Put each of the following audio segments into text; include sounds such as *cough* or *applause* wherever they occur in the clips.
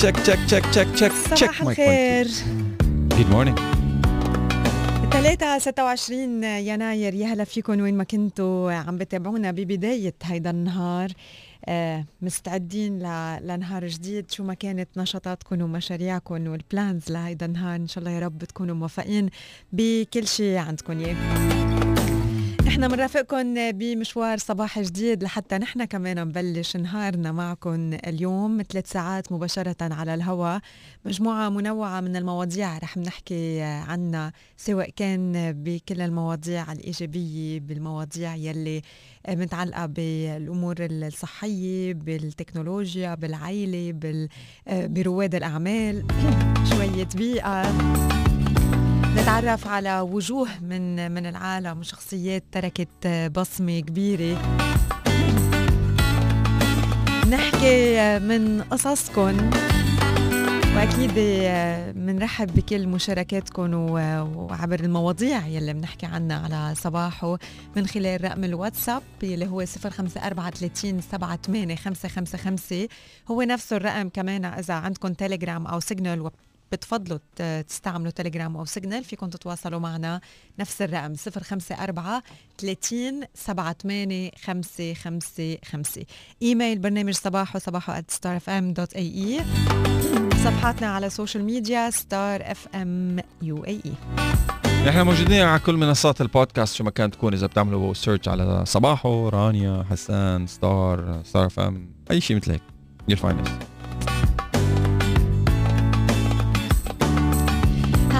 check check check check check check صباح الخير. good morning. ثلاثة 26 يناير يا هلا فيكم وين ما كنتوا. عم بتابعونا ببداية هيدا النهار. آه، مستعدين لنهار جديد. شو ما كانت نشاطاتكم ومشاريعكم وال plans لهيدا النهار إن شاء الله يا رب تكونوا موفقين بكل شيء عندكم. ياه نحن بنرافقكم بمشوار صباح جديد لحتى نحن كمان نبلش نهارنا معكم اليوم. ثلاث ساعات مباشرة على الهواء مجموعة منوعة من المواضيع رح نحكي عنها سواء كان بكل المواضيع الإيجابية بالمواضيع يلي متعلقة بالأمور الصحية بالتكنولوجيا بالعائلة بال- برواد الأعمال. *clears throat* شوية بيئة نتعرف على وجوه من من العالم وشخصيات تركت بصمة كبيرة. نحكي من قصصكم وأكيد بنرحب بكل مشاركاتكم وعبر المواضيع يلي بنحكي عنها على صباحو من خلال رقم الواتساب اللي هو 0543 78555 هو نفسه الرقم كمان إذا عندكم تيليجرام أو سيجنال بتفضلوا تستعملوا تليجرام أو سيجنال فيكم تتواصلوا معنا نفس الرقم 054 30 78 555 إيميل برنامج صباحو صباحو starfm.ae صفحاتنا على ال social media Star FM UAE نحن موجودين على كل منصات البودكاست شو ما كان تكون. إذا بتعملوا search على صباحو رانيا حسان Star Star FM أي شيء مثل هيك you'll find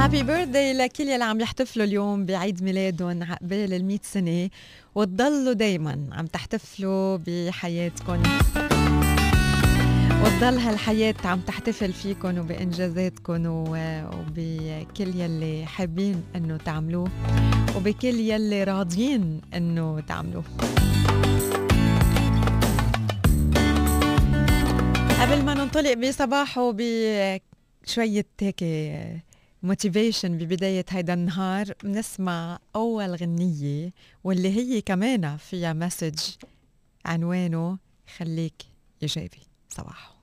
هابي بيرثداي لكل يلي عم يحتفلوا اليوم بعيد ميلادهم عقبال ال 100 سنة وتضلوا دايما عم تحتفلوا بحياتكم. وتضل هالحياة عم تحتفل فيكم وبإنجازاتكم وبكل يلي حابين إنه تعملوه وبكل يلي راضيين إنه تعملوه. قبل ما ننطلق بصباحو بشوية هيك motivation ببداية هيدا النهار بنسمع أول غنية واللي هي كمان فيها message عنوانه خليك إيجابي. صباحو.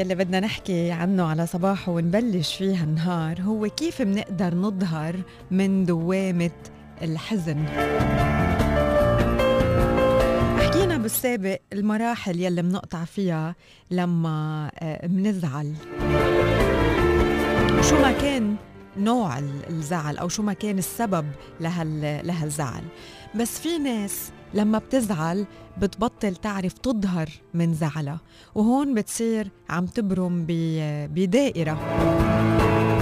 يلي بدنا نحكي عنه على صباحه ونبلش فيه النهار هو كيف بنقدر نظهر من دوامة الحزن. حكينا بالسابق المراحل يلي بنقطع فيها لما آه، بنزعل شو ما كان نوع ال- الزعل أو شو ما كان السبب لهال لهالزعل. بس في ناس لما بتزعل بتبطل تعرف تظهر من زعلها وهون بتصير عم تبرم بدائرة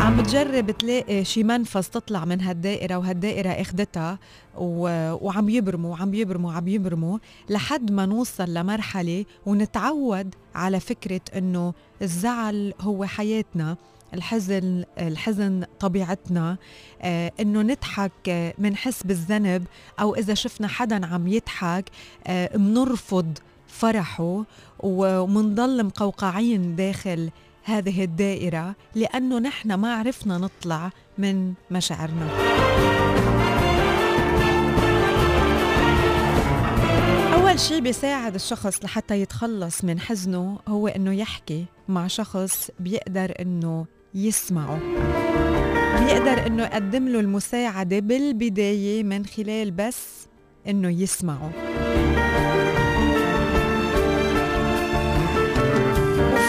عم بتجرب تلاقي شي منفذ تطلع من هالدائرة وهالدائرة أخدتها. وعم يبرموا وعم يبرموا وعم يبرموا لحد ما نوصل لمرحلة ونتعود على فكرة إنه الزعل هو حياتنا الحزن الحزن طبيعتنا آه إنه نضحك آه منحس بالذنب أو إذا شفنا حدا عم يضحك آه منرفض فرحه ومنضل مقوقعين داخل هذه الدائرة لأنه نحن ما عرفنا نطلع من مشاعرنا. أول شيء بيساعد الشخص لحتى يتخلص من حزنه هو إنه يحكي مع شخص بيقدر إنه يسمعه. بيقدر إنه يقدم له المساعدة بالبداية من خلال بس إنه يسمعه.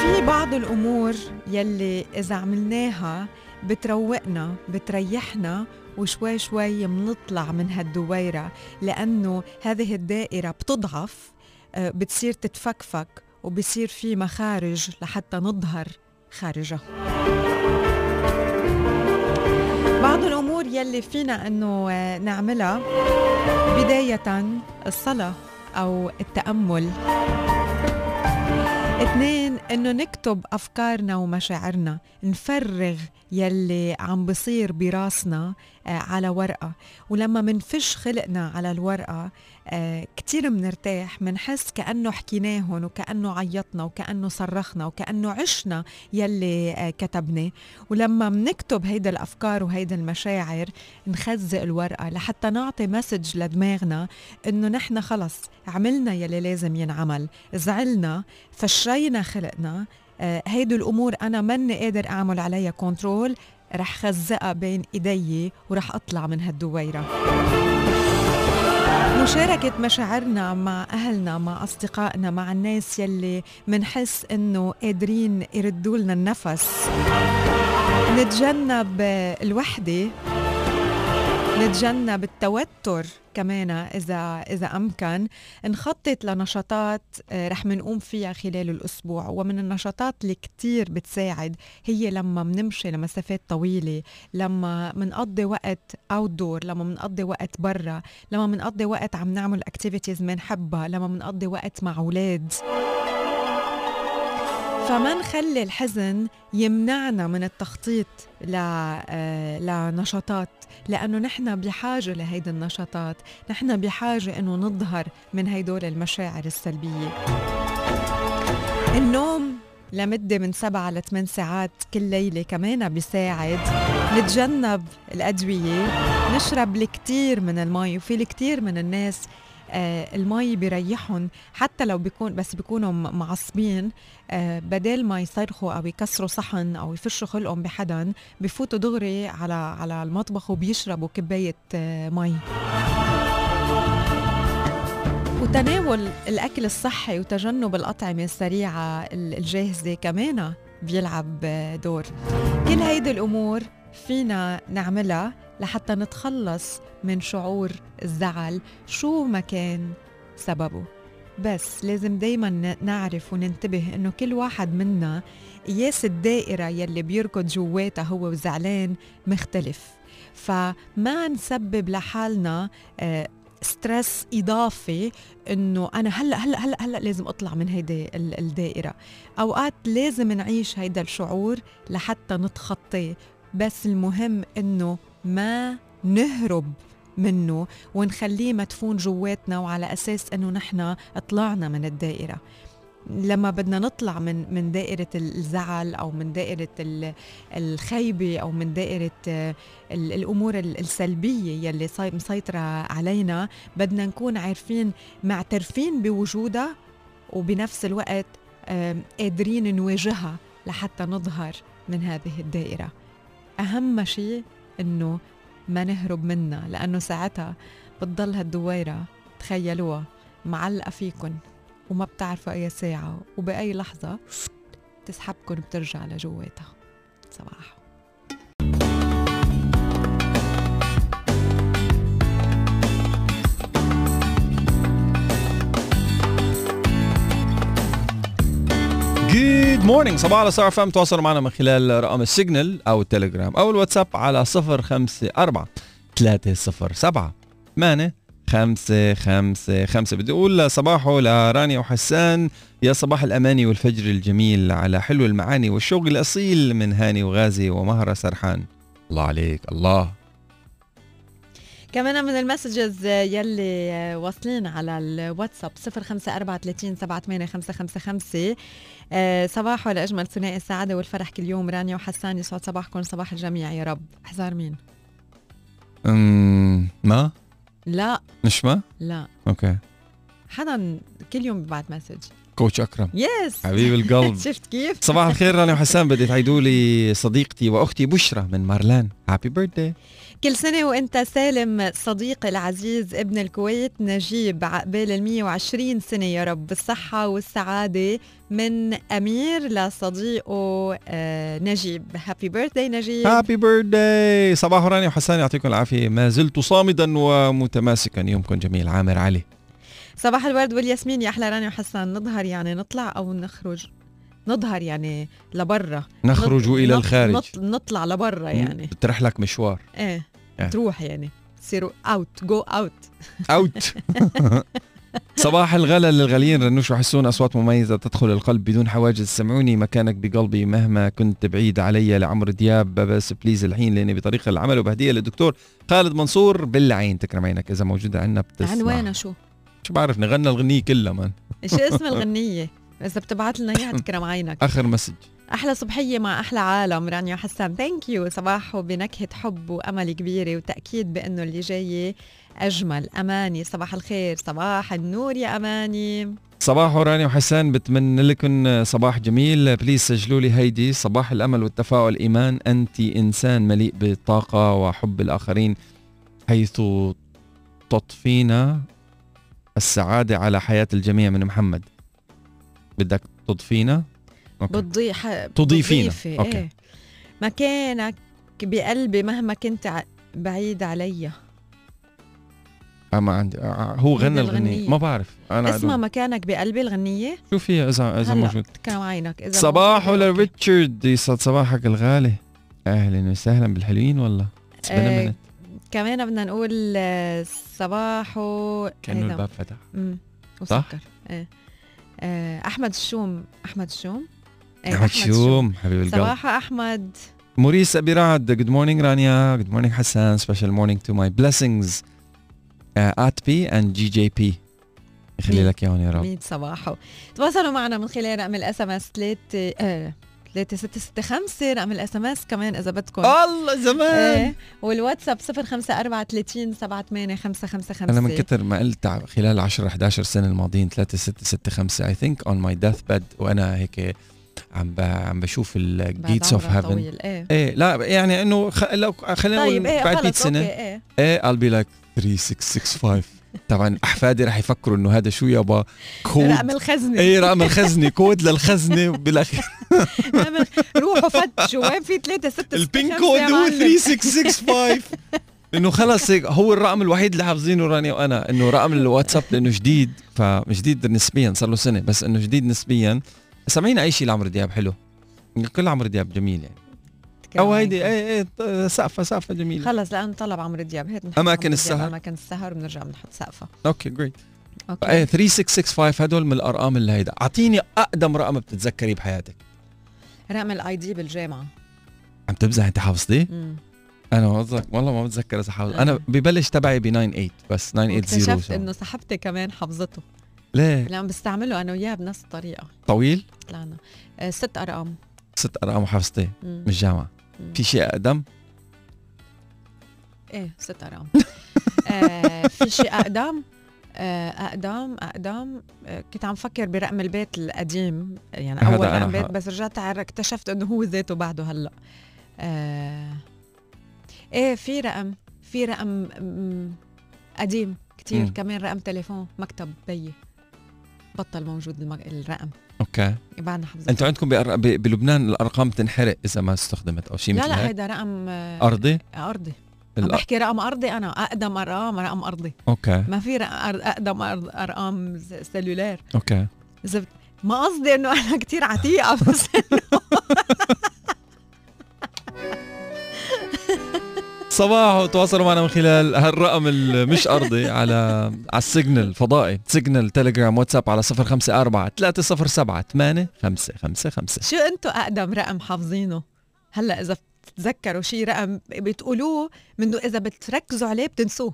في بعض الأمور يلي إذا عملناها بتروقنا بتريحنا وشوي شوي منطلع من هالدويرة لأنه هذه الدائرة بتضعف آه، بتصير تتفكفك وبصير في مخارج لحتى نظهر خارجها. بعض الأمور يلي فينا أنه آه، نعملها بداية الصلاة أو التأمل. اثنين إنه نكتب أفكارنا ومشاعرنا نفرغ يلي عم بصير براسنا آه، على ورقة. ولما منفش خلقنا على الورقة آه، كتير منرتاح منحس كأنه حكيناهن وكأنه عيطنا وكأنه صرخنا وكأنه عشنا يلي آه، كتبناه. ولما منكتب هيدا الأفكار وهيدا المشاعر نخزق الورقة لحتى نعطي message لدماغنا إنه نحن خلص عملنا يلي لازم ينعمل. زعلنا فشينا خلقنا آه، هيدو الأمور أنا ماني قادر أعمل عليها control رح خزقها بين إيدي ورح أطلع من هالدويرة. مشاركة مشاعرنا مع أهلنا مع أصدقائنا مع الناس يلي منحس إنه قادرين يردوا لنا النفس. نتجنب الوحدة نتجنب التوتر. كمان إذا إذا أمكن نخطط لنشاطات آه، رح منقوم فيها خلال الأسبوع. ومن النشاطات اللي كتير بتساعد هي لما بنمشي لمسافات طويلة لما بنقضي وقت outdoor لما بنقضي وقت برا لما بنقضي وقت عم نعمل activities بنحبها لما بنقضي وقت مع أولاد. فما نخلي الحزن يمنعنا من التخطيط آه، لنشاطات لأنه نحن بحاجة لهيدي النشاطات نحن بحاجة أنه نظهر من هيدول المشاعر السلبية. النوم لمدة من سبعة لثمان ساعات كل ليلة كمان بيساعد. نتجنب الأدوية نشرب الكثير من المي وفي الكثير من الناس المي بيريحهم حتى لو بيكون بس بيكونوا معصبين آه بدل ما يصرخوا أو يكسروا صحن أو يفشوا خلقهم بحدا بفوتوا دغري على على المطبخ وبيشربوا كباية آه مي. وتناول الأكل الصحي وتجنب الأطعمة السريعة الجاهزة كمان بيلعب دور. كل هيدي الأمور فينا نعملها لحتى نتخلص من شعور الزعل. شو ما كان سببه. بس لازم دايما نعرف وننتبه إنه كل واحد منا قياس الدائرة يلي بيركض جواتها هو وزعلان مختلف. فما نسبب لحالنا ستريس آه، إضافي إنه أنا هلأ هلأ هلأ هلأ لازم أطلع من هيدي الدائرة. أوقات لازم نعيش هيدا الشعور لحتى نتخطيه. بس المهم إنه ما نهرب منه ونخليه مدفون جواتنا وعلى أساس أنه نحن طلعنا من الدائرة. لما بدنا نطلع من من دائرة الزعل أو من دائرة الخيبة أو من دائرة الأمور السلبية يلي مسيطرة علينا بدنا نكون عارفين معترفين بوجودها وبنفس الوقت قادرين نواجهها لحتى نظهر من هذه الدائرة. أهم شيء إنه ما نهرب منها لأنه ساعتها بتضل هالدويرة تخيلوها معلقة فيكن وما بتعرفوا أي ساعة وبأي لحظة تسحبكن وبترجع لجواتها. صباح. جود مورنينج صباح على صار فم تواصلوا معنا من خلال رقم السيجنال أو التليجرام أو الواتساب على 054 307 8 خمسة خمسة خمسة. بدي أقول صباحو لرانيا وحسان. يا صباح الأماني والفجر الجميل على حلو المعاني والشوق الأصيل من هاني وغازي ومهرة سرحان. الله عليك. الله. كمان من ال messages يلي واصلين على الواتساب 0543 آه، صباحو لأجمل ثنائي السعادة والفرح كل يوم. رانيا وحسان يسعد صباحكم. صباح الجميع يا رب. حزار مين؟ أم ما؟ لا. مش ما؟ لا. okay. حدا كل يوم ببعت message. coach أكرم. yes حبيب القلب. *laughs* شفت كيف؟ صباح الخير رانيا وحسان. بدي تعايدوا لي صديقتي وأختي بشرى من مارلان. happy birthday كل سنة وإنت سالم صديقي العزيز ابن الكويت نجيب عقبال ال 120 سنة. يا رب بالصحة والسعادة من أمير لصديقه آه نجيب. happy birthday نجيب. happy birthday صباحو رانيا وحسان يعطيكم العافية. ما زلت صامدا ومتماسكا. يومكم جميل. عامر علي. صباح الورد والياسمين. يا أحلى رانيا وحسان. نظهر يعني نطلع أو نخرج؟ نظهر يعني لبرا. نخرج نط... إلى. الخارج. نط... نطلع لبرا يعني. بتروح لك مشوار. إيه. تروح يعني. تصيروا out go out out صباح الغلا للغاليين رنوش وحسون أصوات مميزة تدخل القلب بدون حواجز. سمعوني مكانك بقلبي مهما كنت بعيد علي لعمرو دياب. بس please الحين لأني بطريق العمل وبهدية للدكتور خالد منصور بالعين. تكرم عينك إذا موجودة عندنا بتسمع. عنوانها شو؟ شو بعرف نغنى الغنية كلها مان شو اسم الغنية؟ إذا بتبعت لنا إياها *laughs* تكرم عينك. آخر message. أحلى صبحية مع أحلى عالم رانيا حسان. thank you صباحو بنكهة حب وأمل كبيرة وتأكيد بأنه اللي جاي أجمل. أماني صباح الخير. صباح النور يا أماني. صباح راني وحسان. بتمنى لكم صباح جميل. please سجلوا لي هيدي. صباح الأمل والتفاؤل. إيمان أنت إنسان مليء بالطاقة وحب الآخرين حيث تضفينا السعادة على حياة الجميع. من محمد بدك تضفينا؟ okay. بتضيف ح... تضيفينا. أوكي. إيه. مكانك بقلبي مهما كنت بعيد علي آه، ما عندي آه، هو هيدي غنى الغنية. ما بعرف أنا اسمها مكانك بقلبي الغنية شو فيها إذا اذا موجود تكرم عينك إذا صباح. لريتشارد يسعد صباحك الغالي أهلا وسهلا بالحلوين والله a آه،. كمان بدنا نقول آه، صباحو كأنه هيدا. الباب فتح مم. صح؟ وسكر إيه آه، أحمد الشوم أحمد الشوم إيه، أحمد شوم حبيب القلب. صباح أحمد. موريس أبي رعد good morning رانيا good morning حسان special morning to my blessings AB and GGB يخلي؟ لك إياهم يا رب. ميت صباحو تواصلوا معنا من خلال رقم ال SMS 3 3665 رقم ال SMS كمان إذا بدكم. الله زمان. إيه والواتساب 054 78 555 أنا من كتر ما قلت خلال 10 11 سنة الماضيين 3 6 6 5 I think on my deathbed وأنا هيك عم. عم بشوف ال gates of heaven إيه. لا يعني إنه خ... لو خلينا طيب نقول إيه بعد 100 خلص سنة. إيه. إيه I'll be like 3665 طبعا أحفادي رح يفكروا إنه هذا شو يابا؟ كود رقم الخزنة. إيه رقم الخزنة كود للخزنة بالأخير. روحوا فتشوا وين في 3 6 ال pin code هو 3665 إنه خلص هيك هو الرقم الوحيد اللي حافظينه راني وأنا إنه رقم الواتساب لأنه جديد فجديد نسبيا صار له سنة بس إنه جديد نسبيا. سامعين أي شيء لعمرو دياب حلو. كل عمرو دياب جميل يعني. أو هيدي إيه إيه سقفة سقفة جميلة. خلص لأن طلب عمرو دياب. هيك دياب، السهر. أماكن السهر بنرجع بنحط سقفة. okay great okay. إيه 3665 هدول من الأرقام اللي هيدا. أعطيني أقدم رقم بتتذكري بحياتك. رقم ال ID بالجامعة. عم تمزح أنت حافظتيه. أنا بتذكر والله ما بتذكر إذا حافظ. أنا ببلش تبعي ب 98 بس 980 واكتشفت شو. إنه صاحبتي كمان حفظته ليه لأن بستعمله أنا وياه بنفس الطريقة. طويل؟ طلعنا آه، ست أرقام. ست أرقام حافظتيه مم. من الجامعة. مم. في شيء أقدم؟ إيه ست أرقام. *laughs* آه في شيء أقدم؟ آه، أقدم أقدم. آه، كنت عم فكر برقم البيت القديم. يعني أول أنا رقم بيت بس رجعت اكتشفت إنه هو ذاته بعده هلأ. آه إيه في رقم في رقم قديم كتير. مم. كمان رقم تليفون مكتب بيي بطل موجود. الرقم. okay. بعدنا حافظة أنتوا عندكم بأر... ب... بلبنان الأرقام تنحرق إذا ما استخدمت أو شيء لا مثل لا هيك؟ هيدا رقم آه، أرضي؟ أرضي. الأ... بحكي رقم أرضي أنا أقدم أرقام رقم أرضي. okay. ما في أقدم أرقام cellular okay. إذا ما قصدي إنه أنا كتير عتيقة بس إنه *laughs* صباح وتواصلوا معنا من خلال هالرقم المش أرضي *laughs* على على ال signal الفضائي سيجنال تليجرام واتساب على 054 307 8 5 5 5 شو أنتم أقدم رقم حافظينه؟ هلأ إذا بتتذكروا شي رقم بتقولوه منه إذا بتركزوا عليه بتنسوه.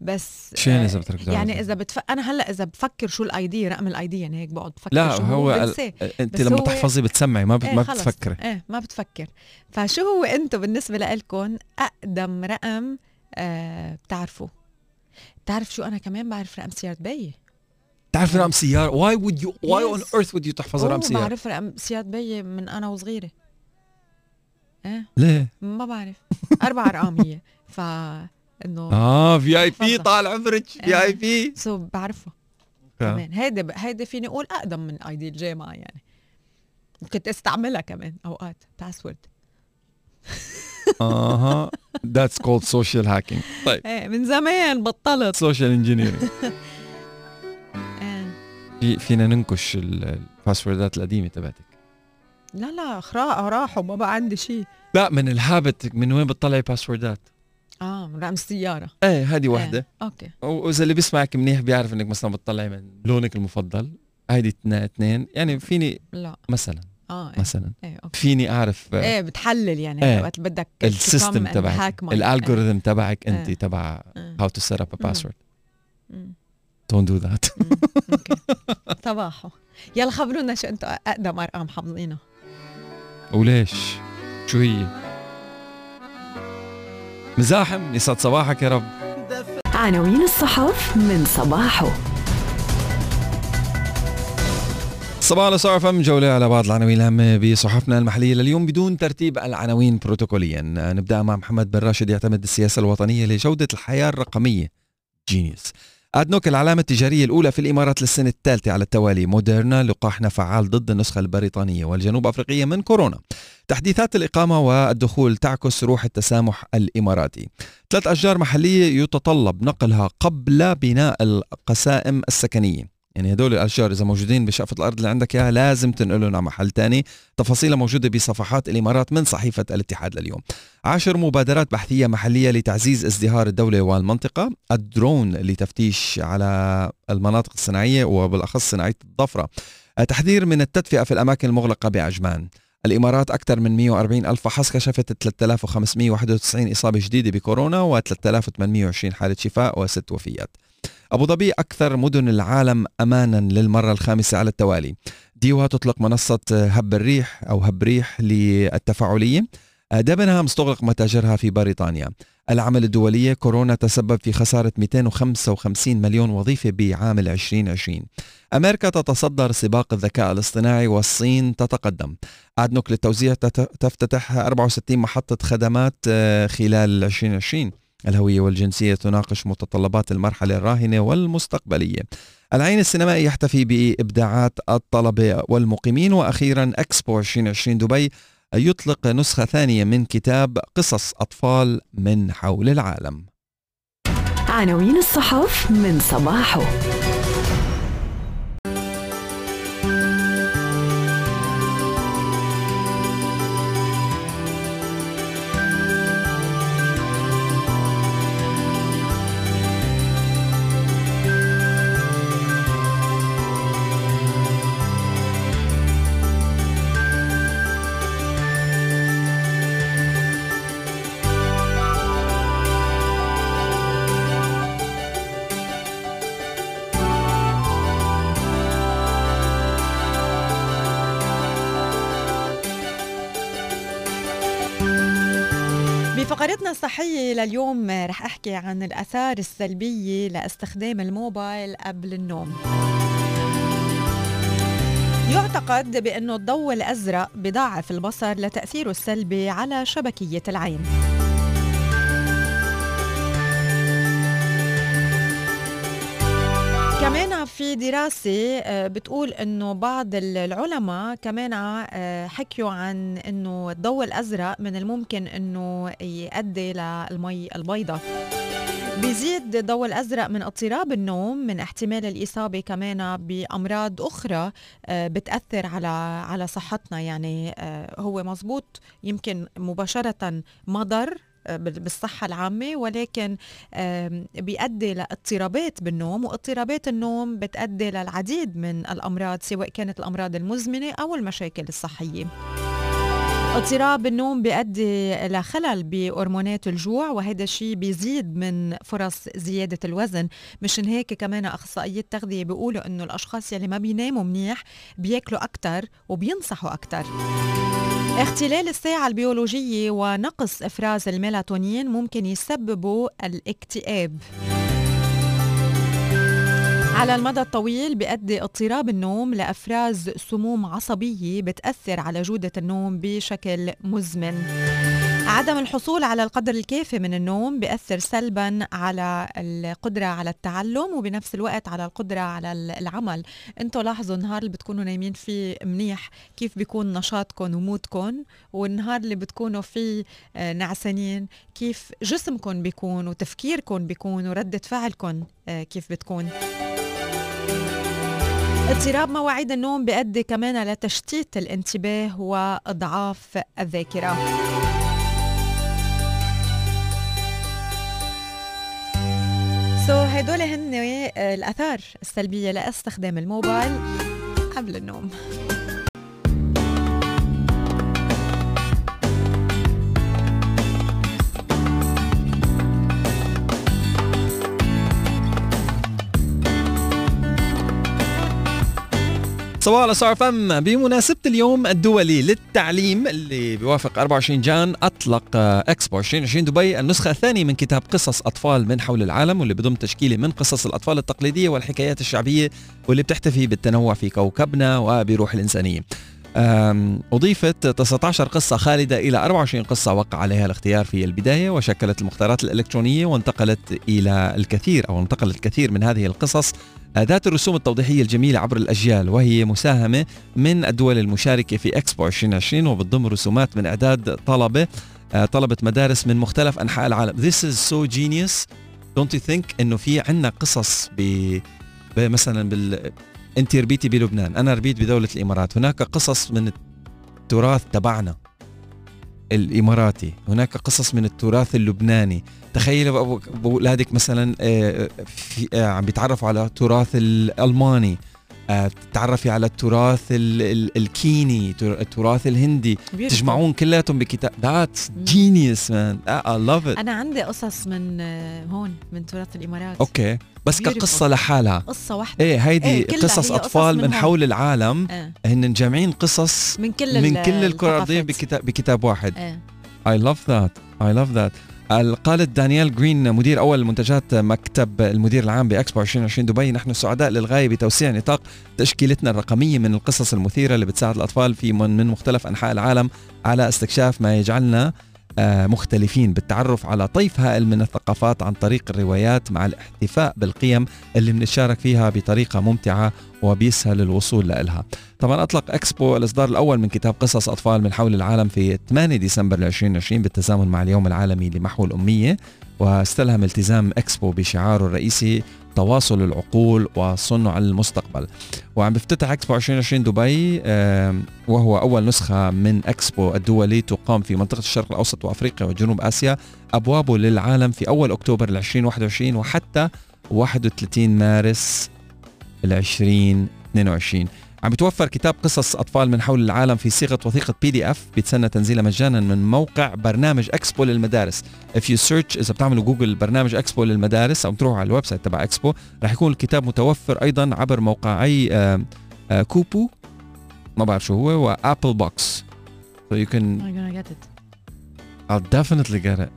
بس شو يعني آه، اذا بتركزوا يعني عليه؟ إذا بتف... أنا هلأ إذا بفكر شو ال ID رقم الاي دي يعني هيك بقعد بفكر لا شو هو ال- بنساه. أنت لما هو- تحفظي بتسمعي ما بت... إيه ما. بتفكري إيه ما بتفكر فشو هو أنتم بالنسبة لكم أقدم رقم آه بتعرفوا بتعرف شو أنا كمان بعرف رقم سيارة بيي بتعرف رقم سيارة why would you why on. earth would you تحفظي رقم أوه، سيارة بعرف رقم سيارة بيي من أنا وصغيرة إيه ليه؟ ما بعرف أربع أرقام هي ف إنه آه VIP. طال عمرك VIP so بعرفه. كمان. هيدي ب- هيدي فيني أقول أقدم من ID الجامعة يعني. كنت أستعملها كمان أوقات. password *laughs* أها. that's called social hacking طيب. إيه من زمان بطلت. social *laughs* engineering في فينا ننكش ال- الباسوردات القديمة تبعتك. لا لا خراقه راحوا ما بقى عندي شيء لا من ال habit من وين بتطلعي باسوردات آه من رقم السيارة. إيه هذه وحده إيه. okay. واذا اللي بيسمعك منيح بيعرف إنك مثلا بتطلعي من لونك المفضل. هيدي اثنين يعني فيني لا. مثلا آه إيه, مثلا. إيه okay. فيني أعرف آه، إيه بتحلل يعني إيه. وقت بدك ال system تبعك. ال algorithm تبعك انت إيه. تبع إيه. how to set up a password. don't do that صباحو. يلا خبرونا شو أنتم أقدم أرقام حافظينها. وليش؟ شو هي؟ مزاحم يسعد صباحك يا رب. عناوين الصحف من صباحه. صباح الخير فم جولة على بعض العناوين الهامة بصحفنا المحلية لليوم بدون ترتيب العناوين بروتوكوليا. نبدأ مع محمد بن راشد يعتمد السياسة الوطنية لجودة الحياة الرقمية. جينيوس أدنوك العلامة التجارية الأولى في الإمارات للسنة الثالثة على التوالي. موديرنا لقاحنا فعال ضد النسخة البريطانية والجنوب أفريقية من كورونا. تحديثات الإقامة والدخول تعكس روح التسامح الإماراتي. ثلاث أشجار محلية يتطلب نقلها قبل بناء القسائم السكنية. يعني هدول الأشجار إذا موجودين بشقفة الأرض اللي عندك إياها لازم تنقلهم على محل تاني. تفاصيلها موجودة بصفحات الإمارات من صحيفة الاتحاد لليوم. عشر مبادرات بحثية محلية لتعزيز ازدهار الدولة والمنطقة. الدرون لتفتيش على المناطق الصناعية وبالأخص صناعية الضفرة. تحذير من التدفئة في الأماكن المغلقة بعجمان الإمارات أكثر من 140 ألف فحص كشفت 3591 إصابة جديدة بكورونا و3820 حالة شفاء وست وفيات. أبو ظبي أكثر مدن العالم أمانا للمرة الخامسة على التوالي. ديوها تطلق منصة هب الريح أو هب ريح للتفاعلية. دبنهام تغلق متاجرها في بريطانيا. العمل الدولية كورونا تسبب في خسارة 255 مليون وظيفة بعام 2020 أمريكا تتصدر سباق الذكاء الاصطناعي والصين تتقدم. أدنوك للتوزيع تت- تفتتح 64 محطة خدمات آه، خلال 2020 الهوية والجنسية تناقش متطلبات المرحلة الراهنة والمستقبلية. العين السينمائي يحتفي بإبداعات الطلبة والمقيمين وأخيرا أكسبو 2020 دبي يطلق نسخة ثانية من كتاب قصص أطفال من حول العالم. عناوين الصحف من صباحه. بفقرتنا الصحية لليوم رح أحكي عن الآثار السلبية لاستخدام الموبايل قبل النوم. يعتقد بأنه الضوء الأزرق بضاعف البصر لتأثيره السلبي على شبكية العين. في دراسة آه، بتقول إنه بعض ال- العلماء كمان آه، حكيوا عن إنه الضوء الأزرق من الممكن إنه يؤدي للمي البيضاء بيزيد الضوء الأزرق من اضطراب النوم من احتمال الإصابة كمان بأمراض أخرى آه، بتأثر على على صحتنا. يعني هو مزبوط يمكن مباشرة مضر بالصحة العامة ولكن بيؤدي لاضطرابات بالنوم واضطرابات النوم بتؤدي للعديد من الأمراض سواء كانت الأمراض المزمنة أو المشاكل الصحية. اضطراب النوم بيؤدي لخلل بهرمونات الجوع وهذا الشيء بيزيد من فرص زيادة الوزن. مشان هيك كمان أخصائية التغذية بيقولوا إنه الأشخاص يلي ما بيناموا منيح بياكلوا أكتر وبينصحوا أكتر. اختلال الساعة البيولوجية ونقص إفراز الميلاتونين ممكن يسببوا الاكتئاب. على المدى الطويل بيؤدي اضطراب النوم لأفراز سموم عصبية بتأثر على جودة النوم بشكل مزمن. عدم الحصول على القدر الكافي من النوم بيأثر سلبا على القدرة على التعلم وبنفس الوقت على القدرة على العمل. أنتوا لاحظوا النهار اللي بتكونوا نايمين فيه منيح كيف بيكون نشاطكم ومودكم والنهار اللي بتكونوا فيه آه، نعسانين كيف جسمكم بيكون وتفكيركم بيكون وردة فعلكم آه، كيف بتكون؟ اضطراب مواعيد النوم بيؤدي كمان لتشتيت الانتباه وإضعاف الذاكرة. سو so, هدول هن الأثار السلبية لإستخدام الموبايل قبل النوم. صباح على صار فم بمناسبة اليوم الدولي للتعليم اللي بيوافق 24 جان أطلق إكسبو 2020 دبي النسخة الثانية من كتاب قصص أطفال من حول العالم واللي بضم تشكيلة من قصص الأطفال التقليدية والحكايات الشعبية واللي بتحتفي بالتنوع في كوكبنا وبروح الإنسانية. أضيفت 19 قصة خالدة إلى 24 قصة وقع عليها الاختيار في البداية وشكلت المختارات الإلكترونية وانتقلت إلى الكثير أو انتقلت الكثير من هذه القصص ذات الرسوم التوضيحية الجميلة عبر الأجيال وهي مساهمة من الدول المشاركة في إكسبو 2020 وبتضم رسومات من إعداد طلبة آه، طلبة مدارس من مختلف أنحاء العالم. This is so genius. Don't you think إنه في عنا قصص ب مثلا بال انت ربيتي بلبنان أنا ربيت بدوله الإمارات. هناك قصص من التراث تبعنا. الإماراتي. هناك قصص من التراث اللبناني. تخيل اولادك مثلا آه، في آه، عم بيتعرفوا على التراث الألماني. آه، تتعرفي على التراث الكيني التراث الهندي. تجمعون كلياتهم بكتاب. that's genius man I love it أنا عندي قصص من هون من تراث الإمارات. okay. بس كقصة لحالها. قصة واحدة. إيه هيدي إيه قصص أطفال من, من حول العالم. آه. هن جامعين قصص من كل من كل الكره الارضيه بكتاب بكتاب واحد. I love that I love that قالت دانيال جرين مدير أول منتجات مكتب المدير العام بإكسبو 2020 دبي. نحن سعداء للغاية بتوسيع نطاق تشكيلتنا الرقمية من القصص المثيرة اللي بتساعد الأطفال في من مختلف أنحاء العالم على استكشاف ما يجعلنا مختلفين بالتعرف على طيف هائل من الثقافات عن طريق الروايات مع الاحتفاء بالقيم اللي بنتشارك فيها بطريقة ممتعة وبيسهل الوصول لها طبعا أطلق أكسبو الإصدار الأول من كتاب قصص أطفال من حول العالم في 8 ديسمبر 2020 بالتزامن مع اليوم العالمي لمحو الأمية واستلهم التزام إكسبو بشعاره الرئيسي تواصل العقول وصنع المستقبل. وعم بيفتتح إكسبو 2020 دبي وهو أول نسخة من إكسبو الدولي تقام في منطقة الشرق الأوسط وأفريقيا وجنوب آسيا أبوابه للعالم في أول أكتوبر 2021 وحتى 31 مارس 2022 عم بتوفر كتاب قصص أطفال من حول العالم في صيغة وثيقة PDF بيتسنى تنزيلها مجانا من موقع برنامج اكسبو للمدارس. If you search إذا بتعملوا جوجل برنامج اكسبو للمدارس أو تروحوا على ال website تبع اكسبو رح يكون الكتاب متوفر أيضا عبر موقعي Kobo ما بعرف شو هو و Apple Books so you can I'm gonna get it. I'll definitely get it.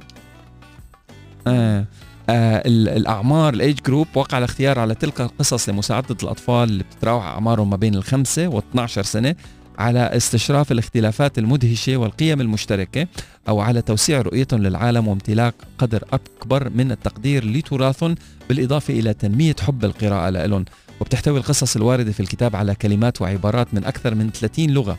آه. آه الأعمار ال age group وقع الاختيار على تلك القصص لمساعدة الأطفال اللي بتتراوح أعمارهم ما بين الخمسة و 12 سنة على استشراف الاختلافات المدهشة والقيم المشتركة أو على توسيع رؤيتهم للعالم وامتلاك قدر أكبر من التقدير لتراثهم بالإضافة إلى تنمية حب القراءة لهم وبتحتوي القصص الواردة في الكتاب على كلمات وعبارات من أكثر من 30 لغة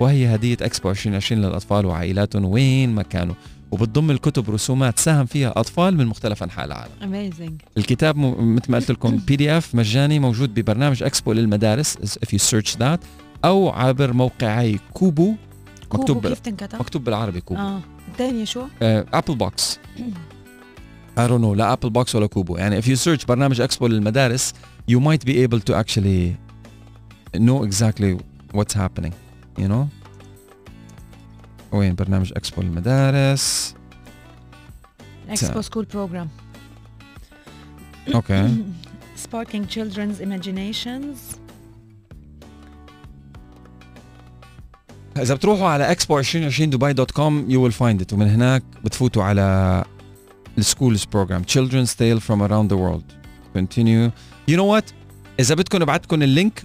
وهي هدية اكسبو 2020 للأطفال وعائلاتهم وين ما كانوا. وبتضم الكتب رسومات ساهم فيها أطفال من مختلف أنحاء العالم. amazing الكتاب مثل ما قلت لكم PDF مجاني موجود ببرنامج اكسبو للمدارس if you search that أو عبر موقعي Kobo. مكتوب كيف تنكتب؟ مكتوب بالعربي Kobo. آه. الثانية شو؟ Apple Books *coughs* I don't know لا Apple Books ولا Kobo. يعني if you search برنامج اكسبو للمدارس you might be able to actually know exactly what's happening you know? وين؟ برنامج اكسبو للمدارس Expo School Program okay. *coughs* Sparking children's imaginations. إذا بتروحوا على اكسبو 2020 دبي dot com you will find it ومن هناك بتفوتوا على ال schools program children's tale from around the world. Continue. You know what? إذا بدكم نبعتكم ال link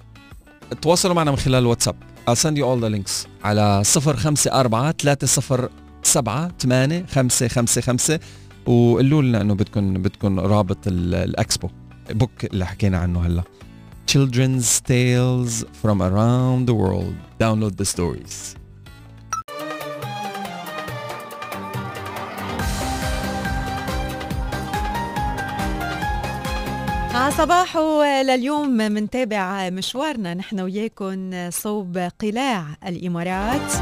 تواصلوا معنا من خلال الواتساب I'll send you all the links على 054 307 8 5 5 5 وقولوا لنا انه بدكم بدكم رابط ال- الاكسبو book اللي حكينا عنه هلا Children's Tales from around the world download the stories ع صباحو لليوم منتابع مشوارنا. نحن وياكم صوب قلاع الإمارات.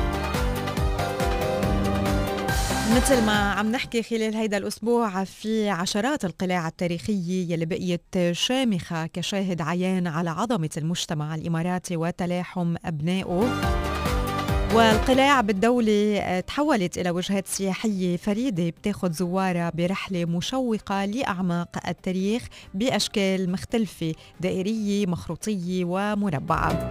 مثل ما عم نحكي خلال هيدا الأسبوع في عشرات القلاع التاريخية يلي بقيت شامخة كشاهد عيان على عظمة المجتمع الإماراتي وتلاحم أبنائه. والقلاع بالدولة آه، تحولت إلى وجهات سياحية فريدة بتاخد زوارها برحلة مشوقة لأعماق التاريخ بأشكال مختلفة دائرية مخروطية ومربعة.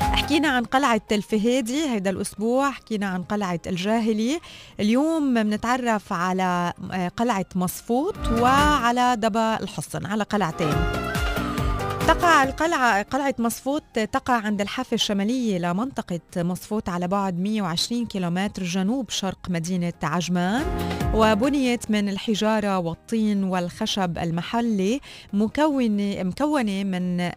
حكينا عن قلعة الفهيدي هيدا الأسبوع حكينا عن قلعة الجاهلي. اليوم بنتعرف على آه، قلعة مصفوط وعلى دبا الحصن على قلعتين. تقع القلعة قلعة مصفوت تقع عند الحافة الشمالية لمنطقة مصفوت على بعد 120 كيلومتر جنوب شرق مدينة عجمان وبنيت من الحجارة والطين والخشب المحلي مكونة مكونة من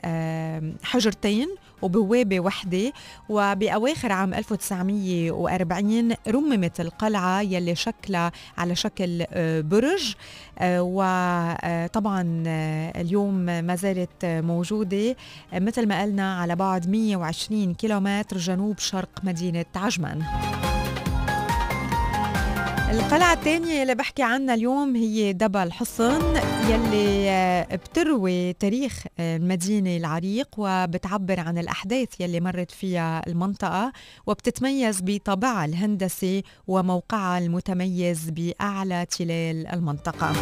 حجرتين وبوابة وحدة وبأواخر عام 1940 رممت القلعة يلي شكلها على شكل آه، برج آه، وطبعا آه، اليوم ما زالت موجودة. مثل ما قلنا على بعد 120 كيلومتر جنوب شرق مدينة عجمان. القلعة الثانية اللي بحكي عنها اليوم هي دبا الحصن يلي آه، بتروي تاريخ آه، المدينة العريق وبتعبر عن الأحداث يلي مرت فيها المنطقة وبتتميز بطابعها الهندسي وموقعها المتميز بأعلى تلال المنطقة.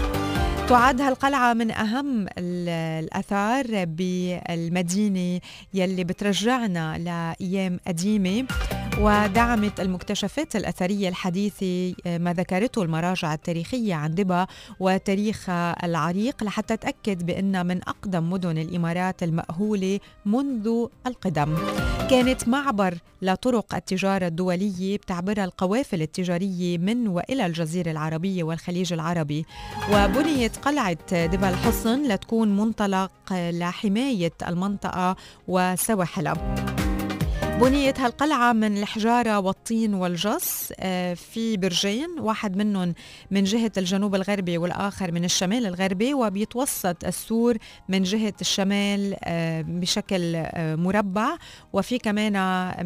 تعد هالقلعة من أهم ال- الآثار بالمدينة يلي بترجعنا لأيام قديمة. ودعمت المكتشفات الأثرية الحديثة آه، ما ذكرته المراجع التاريخية عن دبا وتاريخها العريق لحتى تأكد بأنها من أقدم مدن الإمارات المأهولة منذ القدم. كانت معبر لطرق التجارة الدولية بتعبرها القوافل التجارية من وإلى الجزيرة العربية والخليج العربي. وبنيت قلعة دبا الحصن لتكون منطلق لحماية المنطقة وسواحلها. بنيت هالقلعة من الحجارة والطين والجص آه، في برجين واحد منهم من جهة الجنوب الغربي والآخر من الشمال الغربي وبيتوسط السور من جهة الشمال آه، بشكل آه، مربع وفي كمان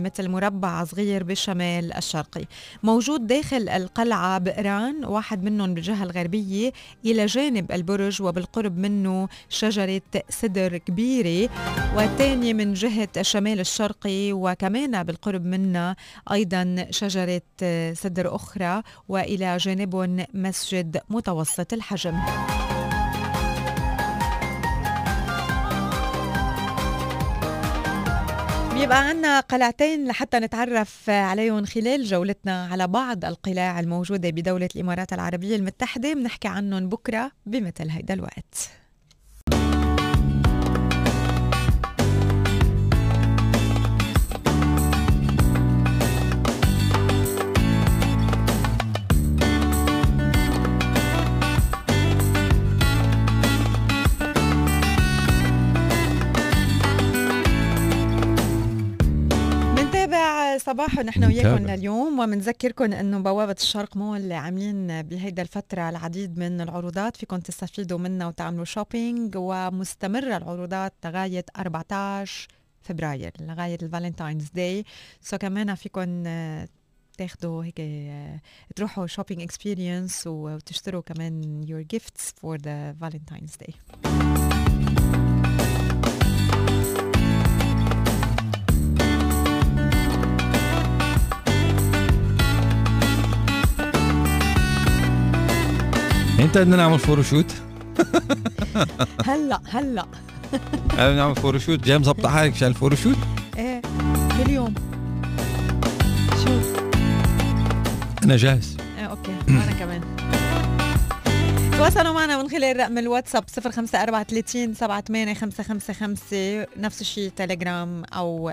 مثل مربع صغير بالشمال الشرقي. موجود داخل القلعة بئران واحد منهم بالجهة الغربية إلى جانب البرج وبالقرب منه شجرة سدر كبيرة والثانية من جهة الشمال الشرقي وكمان بالقرب منها أيضا شجرة سدر أخرى وإلى جانبهم مسجد متوسط الحجم. بيبقى عنا قلعتين لحتى نتعرف عليهم خلال جولتنا على بعض القلاع الموجودة بدولة الإمارات العربية المتحدة. بنحكي عنهم بكرة بمثل هيدا الوقت. صباح نحن وياكم. لليوم ومنذكركم إنه بوابة الشرق مول عاملين بهيدا الفترة العديد من العروضات. فيكم تستفيدوا منها وتعملوا shopping ومستمرة العروضات لغاية 14 فبراير لغاية ال Valentine's Day. So كمان فيكم آه، تاخدوا هيك آه، تروحوا shopping experience وتشتروا كمان your gifts for the Valentine's Day. انت بدنا نعمل photoshoot *laughs* هلا هلا. *laughs* بدنا نعمل photoshoot جاي مظبطه حالك عشان ال photoshoot إيه كل يوم شوف أنا جاهز. إيه okay. وأنا كمان. تواصلوا معنا من خلال رقم الواتساب 054 38 نفس الشيء تليجرام أو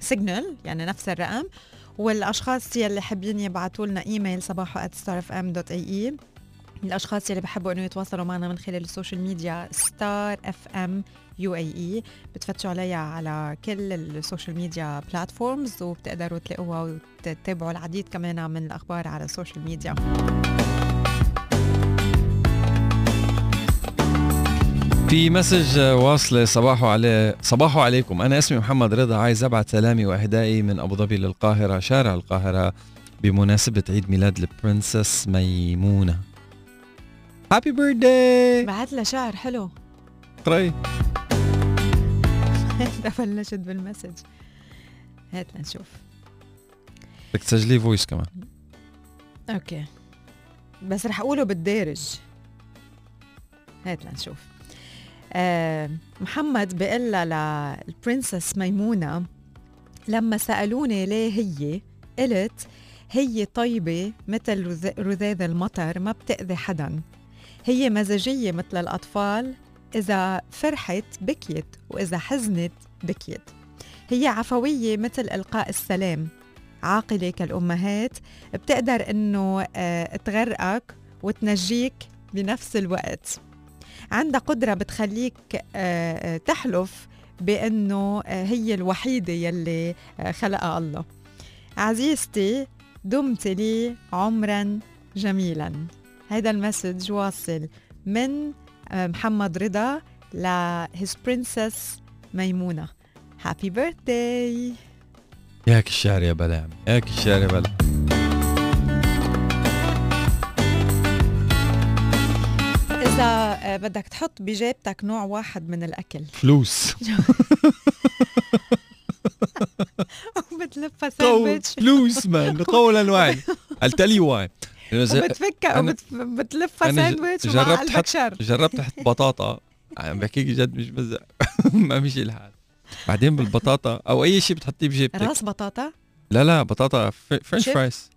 سيجنال يعني نفس الرقم. والأشخاص يلي حابين يبعثوا لنا إيميل صباحو @starfm.ae الأشخاص يلي بحبوا إنه يتواصلوا معنا من خلال ال social media Star FM UAE بتفتشوا عليها على كل ال social media platforms وبتقدروا تلاقوها وتتابعوا العديد كمان من الأخبار على ال social media. في message واصلة صباحو عليه صباحو عليكم. أنا اسمي محمد رضا عايز أبعت سلامي وإهدائي من أبو ظبي للقاهرة شارع القاهرة بمناسبة عيد ميلاد ال princess ميمونة. happy birthday بعت لها شعر حلو. *laughs* اقرأي بلشت بال message. هات لنشوف بدك تسجلي voice كمان. okay. بس رح أقوله بالدارج. هات لنشوف آه محمد بيقول لل princess ميمونة لما سألوني ليه هي قلت هي طيبة مثل رذاذ المطر ما بتأذي حدا. هي مزاجية مثل الأطفال إذا فرحت بكيت وإذا حزنت بكيت. هي عفوية مثل إلقاء السلام. عاقلة كالأمهات بتقدر إنه آه، تغرقك وتنجيك بنفس الوقت. عندها قدرة بتخليك آه، آه، تحلف بأنه هي الوحيدة يلي خلقها الله. عزيزتي دمت لي عمرا جميلا. هذا ال message. واصل. من محمد رضا ل his princess ميمونة. Happy birthday ياك الشعر يا بلا ياك الشعر يا بلا إذا آه، بدك تحط بجيبتك نوع واحد من الأكل. فلوس. *laughs* وبتلفها ساندويتش. فلوس man قولا قلت لي واعي وبتفكها وبتلفها ساندويتش جربت حط جربت *laughs* أحط بطاطا. عم بحكيك جد مش بزق. *laughs* ما مشي الحال. بعدين بالبطاطا أو أي شيء بتحطيه بجيبتك. راس بطاطا؟ لا لا بطاطا french fries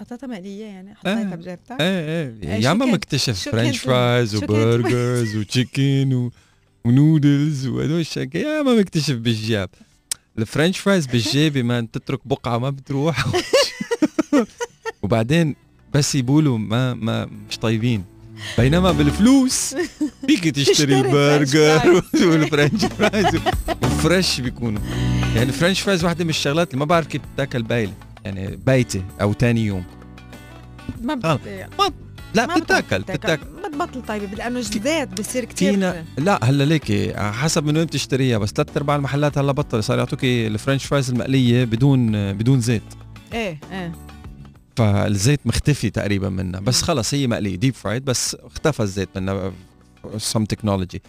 بطاطا مقلية يعني؟ حطيتها إيه بجيبتك؟ إيه إيه يا عم مكتشف french fries و burgers و chicken و noodles وهدول الشيء. يا ما مكتشف بالجيب ال french fries بالجيبة ما تترك بقعة ما بتروح. *laughs* وبعدين بس يقولوا ما ما مش طيبين. بينما بالفلوس فيك *laughs* تشتري ال burger *laughs* وال french fries. و fresh بيكونوا. يعني french fries واحدة من الشغلات اللي ما بعرف كيف بتاكل بايلة يعني بايتة أو تاني يوم. ما ما لا بتتاكل بتتاكل. بتبطل طيبة. لأنه الزيت بصير كثير فينا لا هلأ ليكي حسب من وين بتشتريها بس ثلاث أرباع المحلات هلأ بطل صار يعطوك ال french fries المقلية بدون بدون زيت. إيه إيه. فالزيت مختفي تقريبا منها. بس خلص هي مقلية deep fried بس اختفى الزيت منها. سم تكنولوجي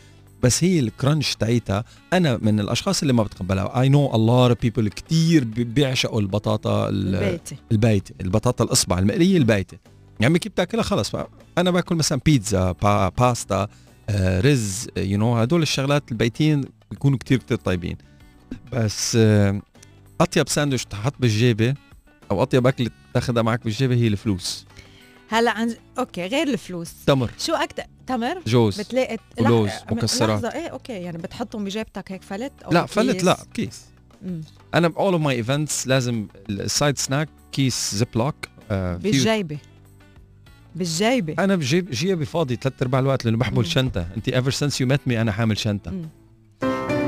بس هي ال crunch تاعيتها أنا من الأشخاص اللي ما بتقبلها. I know a lot people كثير بيعشقوا البطاطا البيتة البيتة البطاطا الأصبع المقلية البيتة يعني كيف بتاكلها؟ خلص أنا باكل مثلا بيتزا با باستا آه، رز you know هدول الشغلات البيتين بيكونوا كتير كتير طيبين. بس آه، أطيب ساندويش تحط بالجيبة أو أطيب اكله تاخذها معك بالجيبه هي الفلوس. هلا عن okay غير الفلوس. تمر. شو أكثر تمر؟ جوز. بتلاقي ولوز مكسرات. لحظة إيه okay يعني بتحطهم بجيبتك هيك فلت أو لا فلت لا كيس؟ مم. أنا ب all of my events لازم ال side snack كيس ziploc آه بالجيبة. بالجيبة. أنا بجيب جيبي فاضي ثلاث أرباع الوقت لأنه بحمل شنطة. انت ever since you met me أنا حامل شنطة. مم.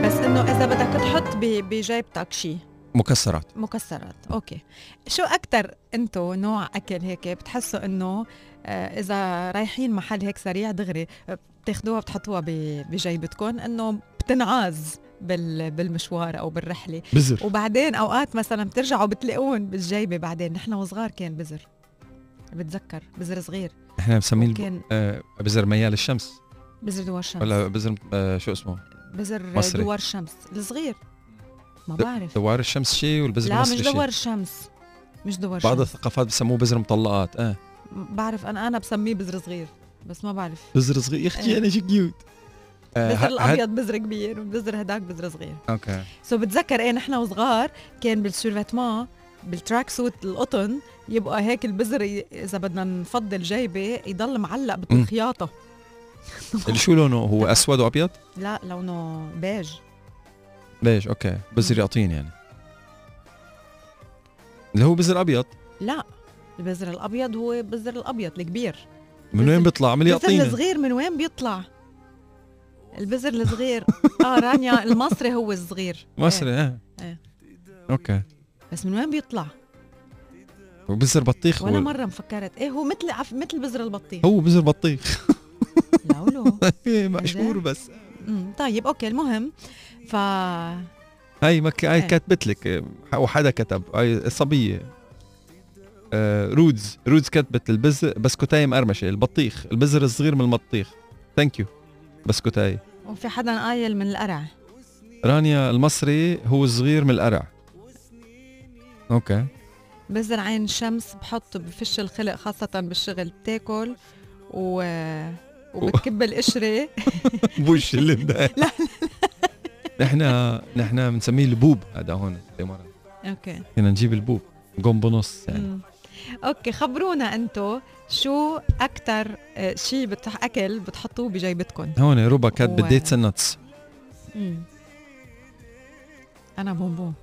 بس إنه إذا بدك تحط بجيبتك شيء مكسرات. مكسرات. okay. شو أكثر أنتو نوع أكل هيك بتحسوا إنه آه إذا رايحين محل هيك سريع دغري بتاخدوها بتحطوها بجيبتكم إنه بتنعاز بالمشوار أو بالرحلة. بزر. وبعدين أوقات مثلا بترجعوا بتلاقون بالجيبة بعدين. نحن وصغار كان بزر. بتذكر بزر صغير. إحنا بنسميه كان آه بزر ميال الشمس. بزر دوار الشمس ولا بزر آه شو اسمه؟ بزر مصري. دوار الشمس الصغير. ما بعرف. دوار الشمس شيء والبزر لا مش دوار الشمس مش دوار بعض الثقافات بسموه بزر مطلقات آه. بعرف أنا أنا بسميه بزر صغير بس ما بعرف. بزر صغير؟ يا أختي أنا شو cute آه بزر الأبيض بزر كبير والبزر هداك بزر صغير. okay. so بتذكر إيه نحن وصغار كان بال survêtement بال track suit القطن يبقى هيك البزر إذا بدنا نفضل جيبه يضل معلق بالخياطه اللي شو لونه؟ هو *laughs* أسود وأبيض؟ لا لونه بيج. ليش؟ okay. بزر يقطين يعني. اللي هو بزر أبيض؟ لا. البزر الأبيض هو بزر الأبيض الكبير. من وين بيطلع؟ عمل البزر يقطينه الصغير من وين بيطلع؟ البزر الصغير. آه رانيا المصري هو الصغير. مصري إيه. إيه. okay. بس من وين بيطلع؟ وبزر بطيخ ولا هو. مرة مفكرت. إيه هو مثل عف- مثل بزر البطيخ. هو بزر بطيخ. لولو *laughs* إيه، مشهور بس. أمم، طيب okay المهم. ف هاي مك... هاي إيه. كاتبت لك. وحدا كتب. هاي صبية. آه رودز. رودز كتبت البزر بسكوتايه مقرمشة. البطيخ. البزر الصغير من البطيخ thank you بسكوتايه وفي حدا قايل من القرع. رانيا المصري هو الصغير من القرع. okay. بزر عين الشمس بحط بفش الخلق خاصة بالشغل. بتاكل و وبتكب القشرة. *laughs* بوش اللي *laughs* بدها لا، نحن نحن بنسميه البوب هذا هون بالامارات أوكي. فينا نجيب البوب قوم بنص يعني. مم. أوكي خبرونا أنتو شو أكثر شيء بتح أكل بتحطوه بجيبتكم هون ربا كاتبه و- ديتس النتس. أنا بونبون.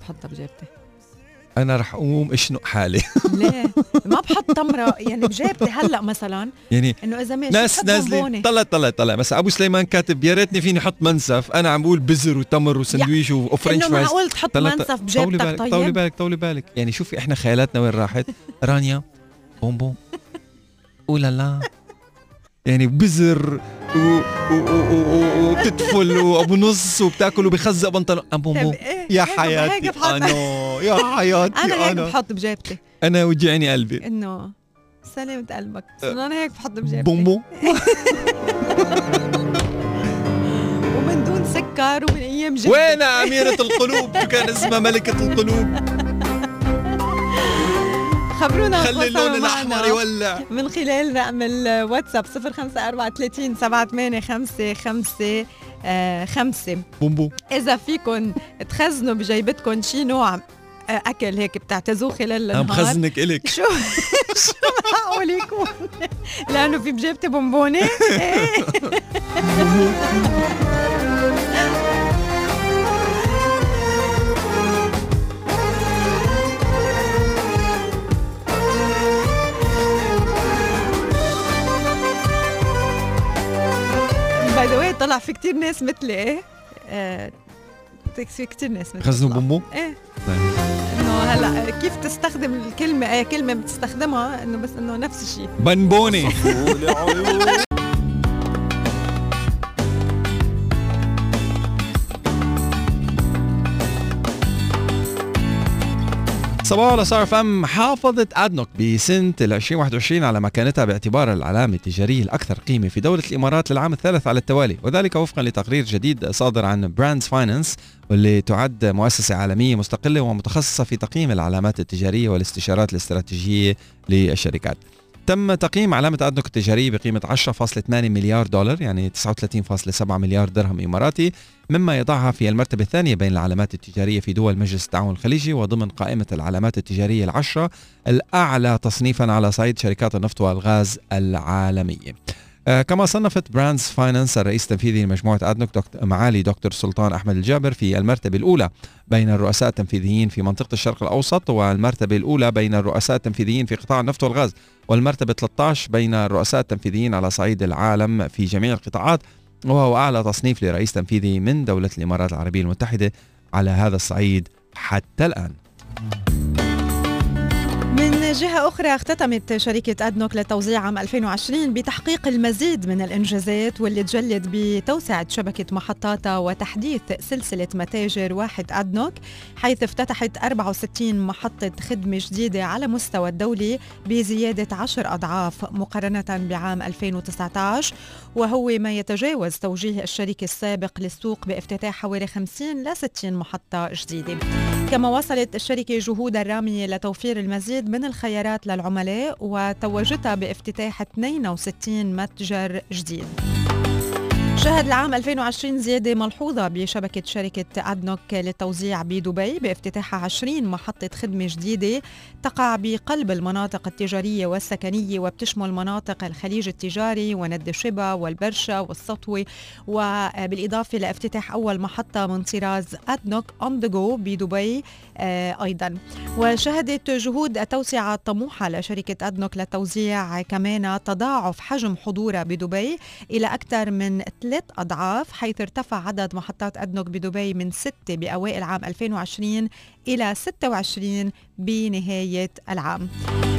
بحطها بجيبتي. أنا رح أقوم إشنق حالي. *laughs* ليه؟ ما بحط تمرة. يعني بجيبتي هلأ مثلا يعني إنه إذا ماشي ناس نازلين بونبونة. طلع طلع طلع. بس أبو سليمان كاتب يا ريتني فيني أحط منسف. أنا عم بقول بزر وتمر وسندويش وفرنش إنه فرايز. معقول تحط منسف طولي بجيبتك بالك طولي طيب. بالك طولي بالك. يعني شوفي إحنا خيالاتنا وين راحت. *laughs* رانيا بوم بوم اولا لا يعني بزر. وبتدفل وابو نص وبتاكل وبخزق بنطلون. بوم إيه، يا حياتي أنا يا حياتي أنا هيك بحط بجيبتي. أنا وجعني قلبي. إنه سلامة قلبك. بس إنه أنا هيك بحط بجيبتي. بوم بوم *laughs* ومن دون سكر ومن أيام جدي وين أميرة القلوب؟ شو كان اسمها؟ ملكة القلوب. خبرونا خلي اللون معنا يولع. من خلال رقم الواتساب 05430 785 5 بوم بوم إذا فيكم تخزنوا بجيبتكم شي نوع آه، أكل هيك بتعتزوه خلال النهار. خزنك إلك. *laughs* شو شو معقول يكون *laughs* لأنه في بجيبتي بونبونة *laughs* by the way طلع في كتير ناس مثلي إيه؟ آه، في كتير ناس مثلي خزنوا طلع. بوم بوم إيه. طيب. إنه هلأ كيف تستخدم الكلمة؟ إيه كلمة بتستخدمها إنه بس إنه نفس الشيء. بنبوني. صباحو ستار أف إم حافظت أدنوك بسنة ال 2021 على مكانتها باعتبارها العلامة التجارية الأكثر قيمة في دولة الإمارات للعام الثالث على التوالي وذلك وفقا لتقرير جديد صادر عن براندز فاينانس واللي تعد مؤسسة عالمية مستقلة ومتخصصة في تقييم العلامات التجارية والاستشارات الاستراتيجية للشركات. تم تقييم علامة أدنوك التجارية بقيمة 10.8 مليار دولار يعني 39.7 مليار درهم إماراتي مما يضعها في المرتبة الثانية بين العلامات التجارية في دول مجلس التعاون الخليجي وضمن قائمة العلامات التجارية العشرة الأعلى تصنيفا على صعيد شركات النفط والغاز العالمية كما صنفت براندز فاينانس الرئيس التنفيذي لمجموعة أدنوك دكتور معالي دكتور سلطان أحمد الجابر في المرتبة الأولى بين الرؤساء التنفيذيين في منطقة الشرق الأوسط والمرتبة الأولى بين الرؤساء التنفيذيين في قطاع النفط والغاز والمرتبة 13 بين الرؤساء التنفيذيين على صعيد العالم في جميع القطاعات. وهو أعلى تصنيف لرئيس تنفيذي من دولة الإمارات العربية المتحدة على هذا الصعيد حتى الآن. من جهة أخرى اختتمت شركة أدنوك للتوزيع عام 2020 بتحقيق المزيد من الإنجازات واللي تجلد بتوسعة شبكة محطاتها وتحديث سلسلة متاجر واحد أدنوك حيث افتتحت 64 محطة خدمة جديدة على مستوى الدولي بزيادة 10 أضعاف مقارنة بعام 2019 وهو ما يتجاوز توجيه الشركة السابق للسوق بافتتاح حوالي 50 ل 60 محطة جديدة. كما وصلت الشركة جهودها الرامية لتوفير المزيد من الخيارات للعملاء وتوجتها بافتتاح 62 متجر جديد. شهد العام 2020 زيادة ملحوظة بشبكة شركة أدنوك للتوزيع بدبي بافتتاحها 20 محطة خدمة جديدة تقع بقلب المناطق التجارية والسكنية وبتشمل مناطق الخليج التجاري وند شبا والبرشا والسطوة. وبالإضافة لافتتاح أول محطة من طراز أدنوك أون ذا جو بدبي آه، أيضا. وشهدت جهود التوسعة الطموحة لشركة أدنوك للتوزيع كمان تضاعف حجم حضورها بدبي إلى أكثر من ثلاث أضعاف حيث ارتفع عدد محطات أدنوك بدبي من ستة بأوائل عام 2020 إلى 26 بنهاية العام.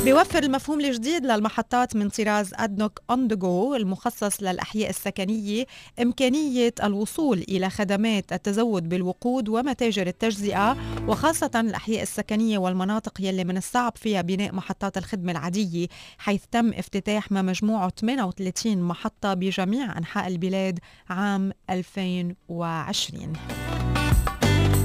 بيوفر المفهوم الجديد للمحطات من طراز أدنوك أون جو المخصص للأحياء السكنية إمكانية الوصول إلى خدمات التزود بالوقود ومتاجر التجزئة وخاصة الأحياء السكنية والمناطق يلي من الصعب فيها بناء محطات الخدمة العادية حيث تم افتتاح ما مجموعة 38 محطة بجميع أنحاء البلاد عام 2020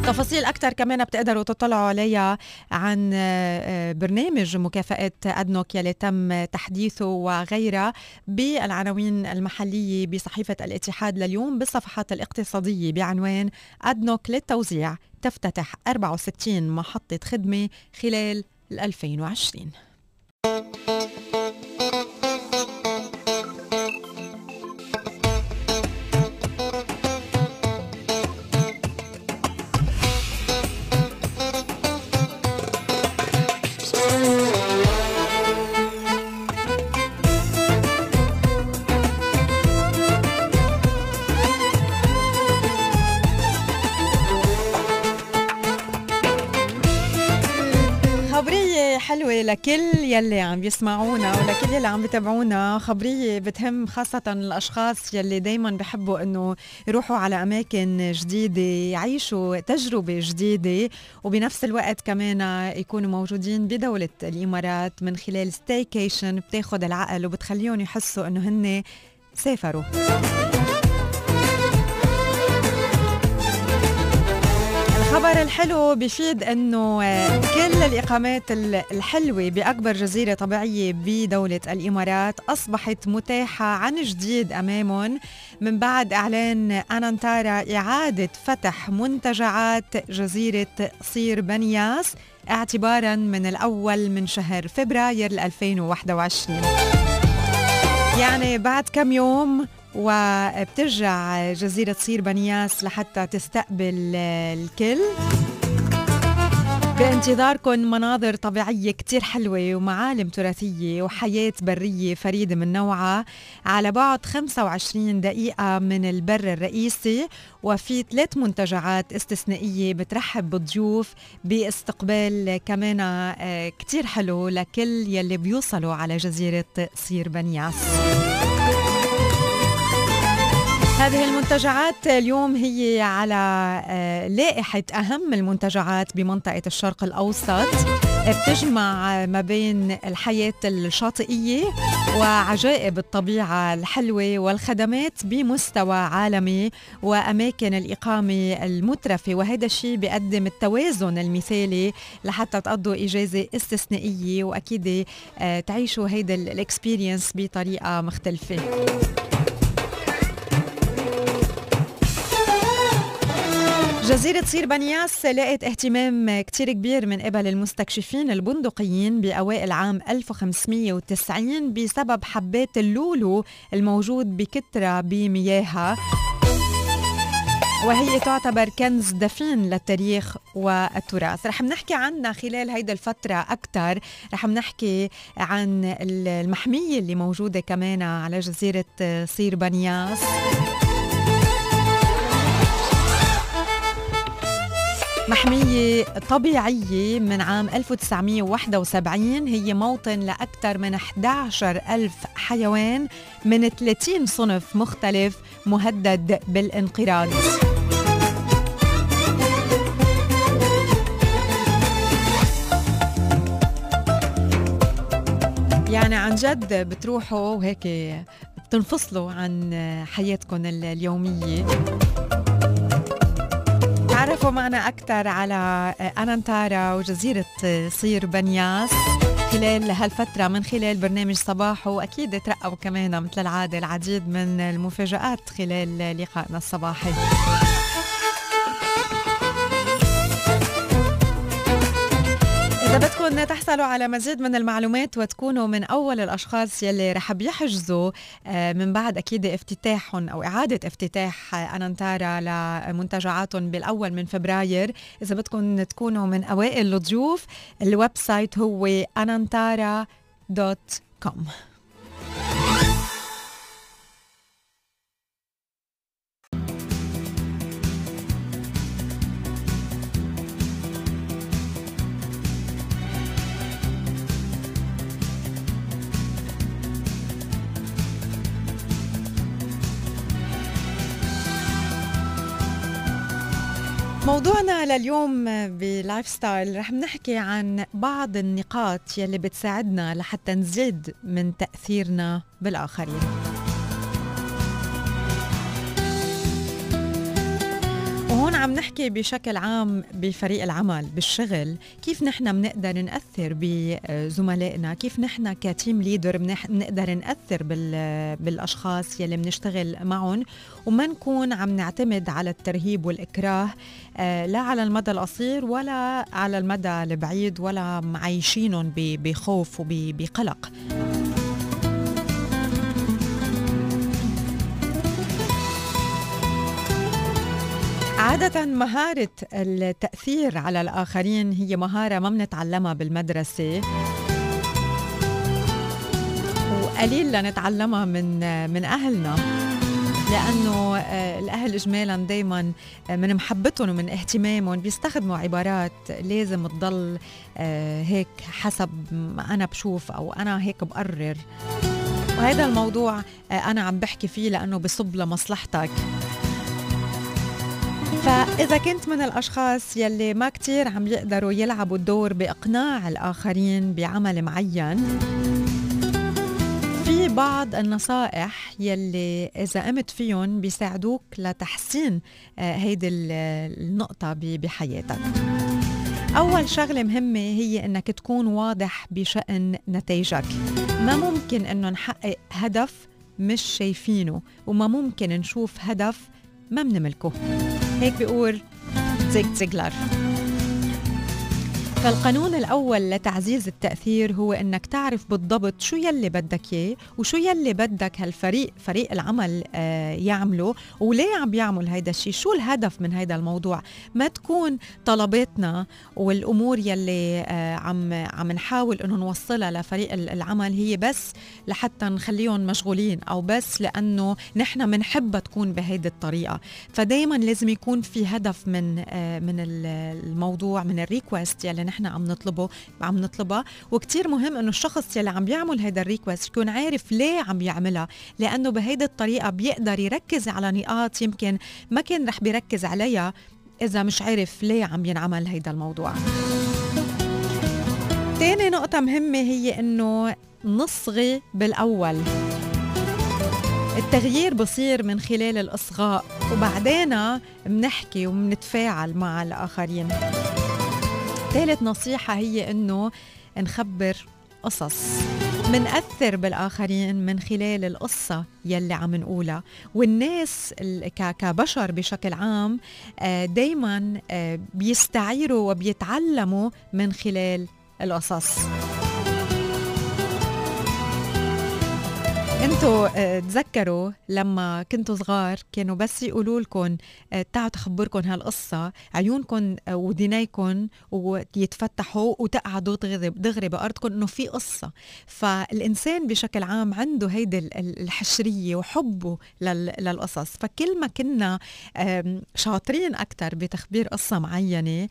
تفاصيل أكثر كمان بتقدروا تطلعوا عليها عن آه، برنامج مكافأة أدنوك يلي تم تحديثه وغيرها بالعناوين المحلية بصحيفة الاتحاد لليوم بالصفحات الاقتصادية بعنوان أدنوك للتوزيع تفتتح 64 محطة خدمة خلال 2020 يلي عم يسمعونا ولكل يلي عم بتابعونا خبرية بتهم خاصة الأشخاص يلي دايما بحبوا أنه يروحوا على أماكن جديدة يعيشوا تجربة جديدة وبنفس الوقت كمان يكونوا موجودين بدولة الإمارات من خلال ستيكيشن بتاخد العقل وبتخليهم يحسوا أنه هن سافروا. الخبر الحلو بفيد إنه آه، كل الإقامات ال- الحلوة بأكبر جزيرة طبيعية بدولة الإمارات أصبحت متاحة عن جديد أمامهم. من بعد إعلان أنانتارا إعادة فتح منتجعات جزيرة صير بنياس اعتبارا من الأول من شهر فبراير 2021 يعني بعد كم يوم وبترجع جزيرة صير بنياس لحتى تستقبل الكل. بانتظاركم مناظر طبيعية كتير حلوة ومعالم تراثية وحياة برية فريدة من نوعها. على بعد 25 دقيقة من البر الرئيسي وفي ثلاث منتجعات استثنائية بترحب بالضيوف باستقبال كمان آه، كتير حلو لكل يلي بيوصلوا على جزيرة صير بنياس. هذه المنتجعات اليوم هي على آه، لائحة أهم المنتجعات بمنطقة الشرق الأوسط. بتجمع ما بين الحياة الشاطئية وعجائب الطبيعة الحلوة والخدمات بمستوى عالمي وأماكن الإقامة المترفة. وهذا الشيء بيقدم التوازن المثالي لحتى تقضوا إجازة استثنائية وأكيد آه، تعيشوا هيدا الاكسبيرينس بطريقة مختلفة. جزيرة صير بنياس لقت اهتمام كتير كبير من قبل المستكشفين البندقيين بأوائل عام 1590 بسبب حبات اللولو الموجود بكترة بمياهها وهي تعتبر كنز دفين للتاريخ والتراث. رح نحكي عنها خلال هيدا الفترة أكثر رح نحكي عن المحمية اللي موجودة كمان على جزيرة صير بنياس. محمية طبيعية من عام 1971 هي موطن لأكثر من 11 ألف حيوان من 30 صنف مختلف مهدد بالانقراض. يعني عن جد بتروحوا وهيك بتنفصلوا عن حياتكم اليومية. تعرفوا معنا أكثر على أنانتارا وجزيرة صير بنياس خلال هالفترة من خلال برنامج صباح وأكيد ترقبوا كمان مثل العادة العديد من المفاجآت خلال لقائنا الصباحي. إذا بدكم تحصلوا على مزيد من المعلومات وتكونوا من أول الأشخاص يلي رح بيحجزوا آه، من بعد أكيد افتتاحهم أو إعادة افتتاح أنانتارا لمنتجعاتهم بالأول من فبراير. إذا بدكم تكونوا من أوائل الضيوف ال website هو أنانتارا dot com. موضوعنا لليوم ب lifestyle رح نحكي عن بعض النقاط يلي بتساعدنا لحتى نزيد من تأثيرنا بالآخرين. عم نحكي بشكل عام بفريق العمل بالشغل كيف نحن بنقدر نأثر بزملائنا؟ كيف نحن ك team leader بنقدر نأثر بالأشخاص يلي بنشتغل معهم؟ وما نكون عم نعتمد على الترهيب والإكراه آه، لا على المدى القصير ولا على المدى البعيد ولا معيشينهم بخوف وبقلق عادة مهارة التأثير على الآخرين هي مهارة ما بنتعلمها بالمدرسة. وقليل لنتعلمها من من أهلنا لأنه آه، الأهل إجمالا دايما آه، من محبتهم ومن اهتمامهم بيستخدموا عبارات لازم تضل آه، هيك حسب ما أنا بشوف أو أنا هيك بقرر. وهذا الموضوع أنا عم بحكي فيه لأنه بصب لمصلحتك. فإذا كنت من الأشخاص يلي ما كتير عم يقدروا يلعبوا الدور بإقناع الآخرين بعمل معين في بعض النصائح يلي إذا قمت فيهم بيساعدوك لتحسين آه، هيدي النقطة بحياتك. أول شغلة مهمة هي إنك تكون واضح بشأن نتائجك ما ممكن إنه نحقق هدف مش شايفينه وما ممكن نشوف هدف ما بنملكه Hegby Uhr, Zig Ziglar. فالقانون الأول لتعزيز التأثير هو أنك تعرف بالضبط شو يلي بدك إياه وشو يلي بدك هالفريق فريق العمل آه، يعمله وليه عم بيعمل هيدا الشيء شو الهدف من هيدا الموضوع؟ ما تكون طلباتنا والأمور يلي آه، عم عم نحاول أنه نوصلها لفريق العمل هي بس لحتى نخليهم مشغولين أو بس لأنه نحن بنحبها تكون بهيدي الطريقة. فدايما لازم يكون في هدف من آه، من الموضوع من ال request يلي نحن عم نطلبه عم نطلبها. وكتير مهم إنه الشخص يلي عم بيعمل هيدا ال request يكون عارف ليه عم يعملها لأنه بهيدي الطريقة بيقدر يركز على نقاط يمكن ما كان رح بيركز عليها إذا مش عارف ليه عم ينعمل هيدا الموضوع. تاني نقطة مهمة هي إنه نصغي بالأول. التغيير بصير من خلال الإصغاء وبعدين بنحكي وبنتفاعل مع الآخرين. ثالث نصيحة هي إنه نخبر قصص منأثر بالآخرين من خلال القصة يلي عم نقولها. والناس كبشر بشكل عام آه، دايما آه، بيستعيروا وبيتعلموا من خلال القصص. أنتوا آه، تذكروا لما كنتوا صغار كانوا بس يقولوا لكم آه، تعالوا تخبركم هالقصة. عيونكم آه، ودينيكم ويتفتحوا وتقعدوا دغري دغري بارضكم إنه في قصة. فالإنسان بشكل عام عنده هيدي الحشرية وحبه للقصص. فكل ما كنا شاطرين أكثر بتخبير قصة معينة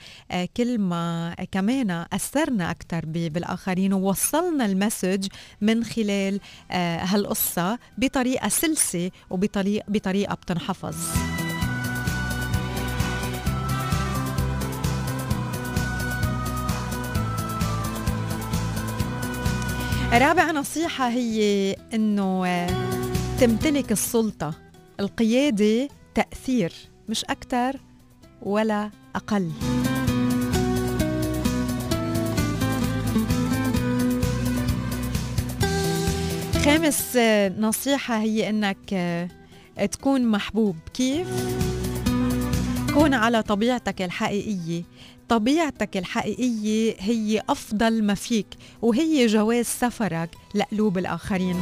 كل ما كمان أثرنا أكثر بالآخرين ووصلنا المسج من خلال هالقصة. القصة بطريقة سلسة وبطريقة بطريقة بتنحفظ. رابع نصيحة هي إنه تمتلك السلطة. القيادة تأثير مش أكثر ولا أقل. خامس آه، نصيحة هي إنك آه، تكون محبوب. كيف؟ كون على طبيعتك الحقيقية. طبيعتك الحقيقية هي أفضل ما فيك وهي جواز سفرك لقلوب الآخرين.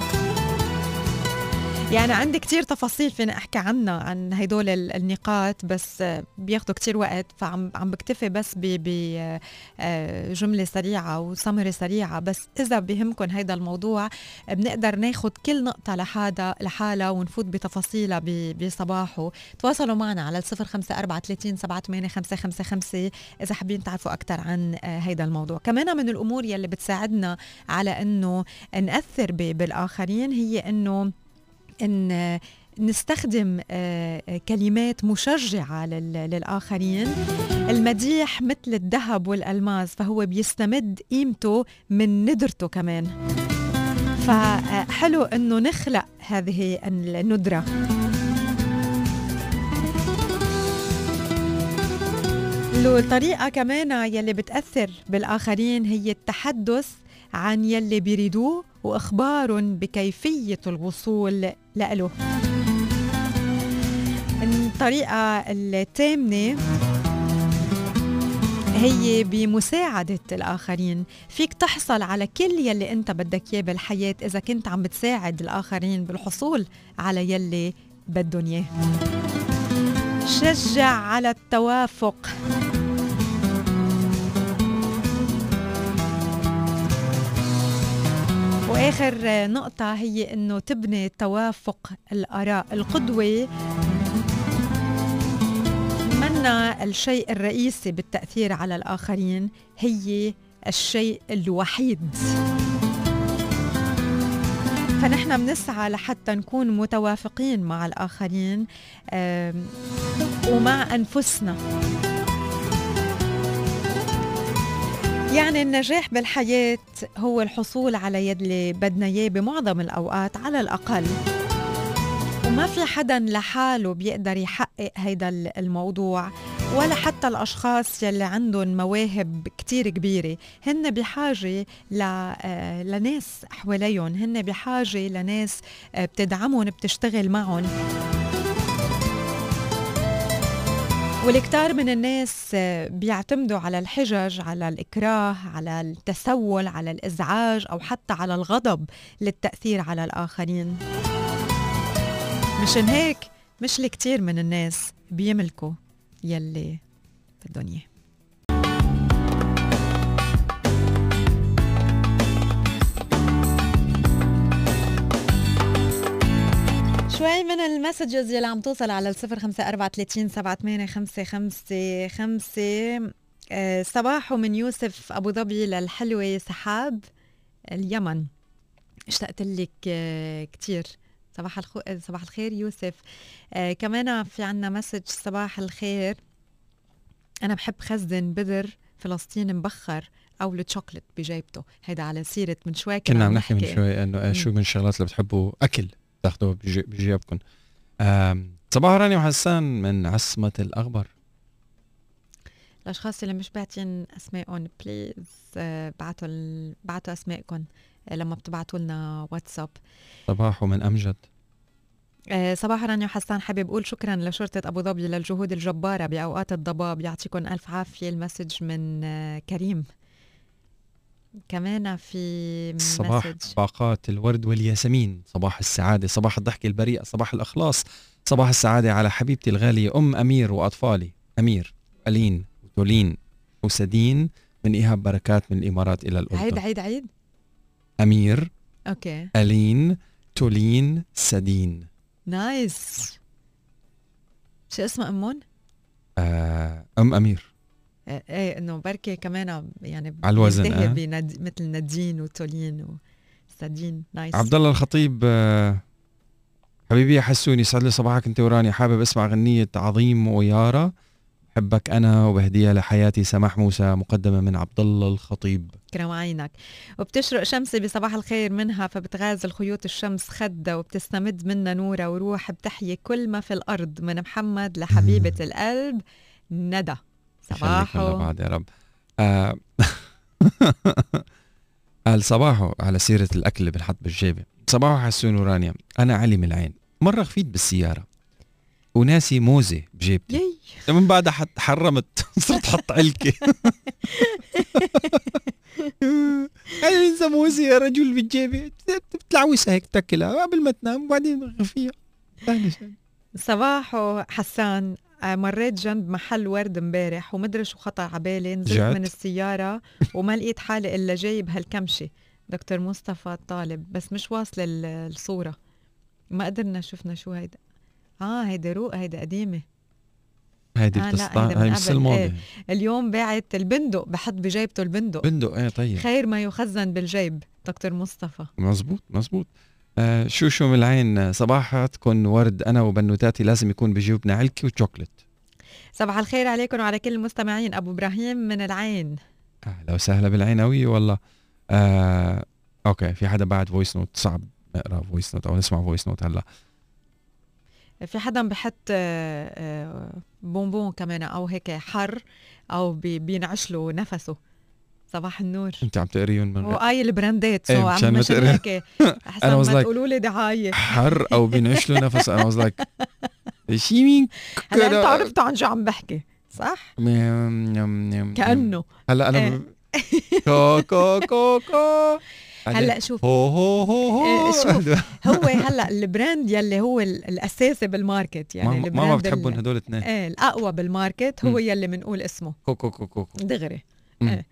يعني عندي كتير تفاصيل فينا أحكي عنها عن هدول النقاط بس بياخدوا كتير وقت فعم عم بكتفي بس بجمله سريعة وسمري سريعة. بس إذا بهمكم هيدا الموضوع بنقدر ناخد كل نقطة لحالها لحالها ونفوت بتفاصيلها بصباحه. تواصلوا معنا على 0543 إذا حابين تعرفوا أكثر عن هيدا الموضوع. كمان من الأمور يلي بتساعدنا على إنه نأثر بالآخرين هي إنه إن نستخدم آه، كلمات مشجعة للآخرين. المديح مثل الذهب والألماس فهو بيستمد قيمته من ندرته كمان. فحلو أنه نخلق هذه الندرة. الطريقة كمان يلي بتأثر بالآخرين هي التحدث عن يلي بيريدوه وإخبار بكيفية الوصول له الطريقة الثامنة هي بمساعدة الآخرين. فيك تحصل على كل يلي أنت بدك إياه بالحياة إذا كنت عم بتساعد الآخرين بالحصول على يلي بدهم إياه. شجع على التوافق. وآخر نقطة هي إنه تبني توافق الآراء. القدوة منا الشيء الرئيسي بالتأثير على الآخرين هي الشيء الوحيد. فنحن بنسعى لحتى نكون متوافقين مع الآخرين ومع أنفسنا. يعني النجاح بالحياة هو الحصول على يد اللي بدنا إياه بمعظم الأوقات على الأقل. وما في حدا لحاله بيقدر يحقق هيدا الموضوع ولا حتى الأشخاص يلي عندهم مواهب كتير كبيرة. هن بحاجة آه، لناس حواليهم هن بحاجة لناس آه، بتدعمهم بتشتغل معهم. والكتار من الناس بيعتمدوا على الحجج على الإكراه على التسول على الإزعاج أو حتى على الغضب للتأثير على الآخرين. مشان هيك مش الكتير من الناس بيملكوا يلي في الدنيا. شوي من المسجز يلي عم توصل على الصفر خمسة أربعة ثلاثين سبعة ثمانية خمسة خمسة خمسة. آه، صباح من يوسف أبو ظبي للحلوة سحاب اليمن. اشتقت لك آه، كتير. صباح الخو... صباح الخير يوسف. آه كمان في عنا message صباح الخير. أنا بحب خزن بذر فلسطين مبخر أو الشوكلت بجيبته. هيدا على سيرة من شوي كنا عم نحكي من شوي إنه شو من الشغلات اللي بتحبوا؟ أكل. تاخذوه بجيبكم صباح راني وحسان من عصمة الأخبار. الأشخاص اللي مش باعتين أسمائهم please آه، بعتوا بعتوا أسمائكم آه، لما بتبعتوا لنا واتساب. صباح ومن أمجد. آه، صباح رانيا حسان حابب أقول شكرا لشرطة أبو ظبي للجهود الجبارة بأوقات الضباب يعطيكم ألف عافية. المسج من كريم. كمان في صباح باقات الورد والياسمين. صباح السعادة صباح الضحك البريئة صباح الإخلاص. صباح السعادة على حبيبتي الغالية أم أمير وأطفالي. أمير ألين وتولين وسدين من إيهاب بركات من الإمارات إلى الأردن. عيد عيد عيد. أمير okay. ألين تولين سدين. nice. شو اسمها أمون؟ آه أم أمير. إيه, إيه، إنه بركي كمان يعني على الوزن آه. بند... مثل نادين وتولين وسادين nice. عبد الله الخطيب آه حبيبي يا حسوني يسعد لي صباحك انت ورانيا. حابب اسمع غنية عظيم ويارا. بحبك أنا وبهديها لحياتي. سماح موسى مقدمة من عبد الله الخطيب. كرم عينك. وبتشرق شمسي بصباح الخير منها فبتغازل خيوط الشمس خدة وبتستمد منها نورة وروح. بتحيي كل ما في الأرض من محمد لحبيبة *clears throat* القلب ندى. صباحو. بعد يا رب. آه *laughs* قال صباحه على سيرة الأكل اللي بنحط بالجيبة. صباحه حسون ورانيا أنا علي من العين. مرة خفيت بالسيارة. وناسي موزة بجيبتي. يي. *laughs* من بعدها حط حرمت. *laughs* صرت حط علكة. هل انسى موزة يا رجل بالجيبة. بتلعوسها هيك تاكلها. قبل ما تنام وبعدين غفيها سهلة. صباحو حسان مريت جنب محل ورد امبارح ومدري شو خطر على بالي نزلت جد؟ من السيارة وما لقيت حالي إلا جايب هالكمشة. دكتور مصطفى الطالب بس مش واصلة ال- الصورة. ما قدرنا شفنا شو هيدا. آه هيدا روق هيدا قديمة. هيدي آه، بتسطع هاي مش. الماضي. إيه. اليوم باعت البندق بحط بجيبته البندق. بندق إيه طيب. خير ما يخزن بالجيب دكتور مصطفى. مزبوط مزبوط. آه شو شو من العين؟ صباحاتكم ورد أنا وبنوتاتي لازم يكون بجيوبنا علكي وشوكلت صباح الخير عليكم وعلى كل المستمعين. أبو إبراهيم من العين. أهلا وسهلا بالعينوية والله. آه أوكي في حدا بعد فويس نوت صعب نقرأ فويس نوت أو نسمع فويس نوت هلا. في حدا بحط آه، آه، بونبون كمان أو هيك حر أو بي- بينعش له نفسه. صباح النور انت عم تقريهم من هو غير قايل براندات إيه، سو مشان عم مشان. هيك *laughs* أحسن ما تقولوا لي دعاية حر أو بينعش له نفس أنا واز لايك شي مين هلا انت. عرفتوا عن شو عم بحكي صح كأنه هلا أنا إيه. كو كو كو كو هلا شوف هو هو هو إيه، هو شوف. *laughs* هو هلا ال brand يلي هو ال- الأساسي بال market يعني ما ما بتحبهم هدول الاثنين إيه الأقوى بال market هو. يلي بنقول اسمه كو كو كو كو كو. دغري مم.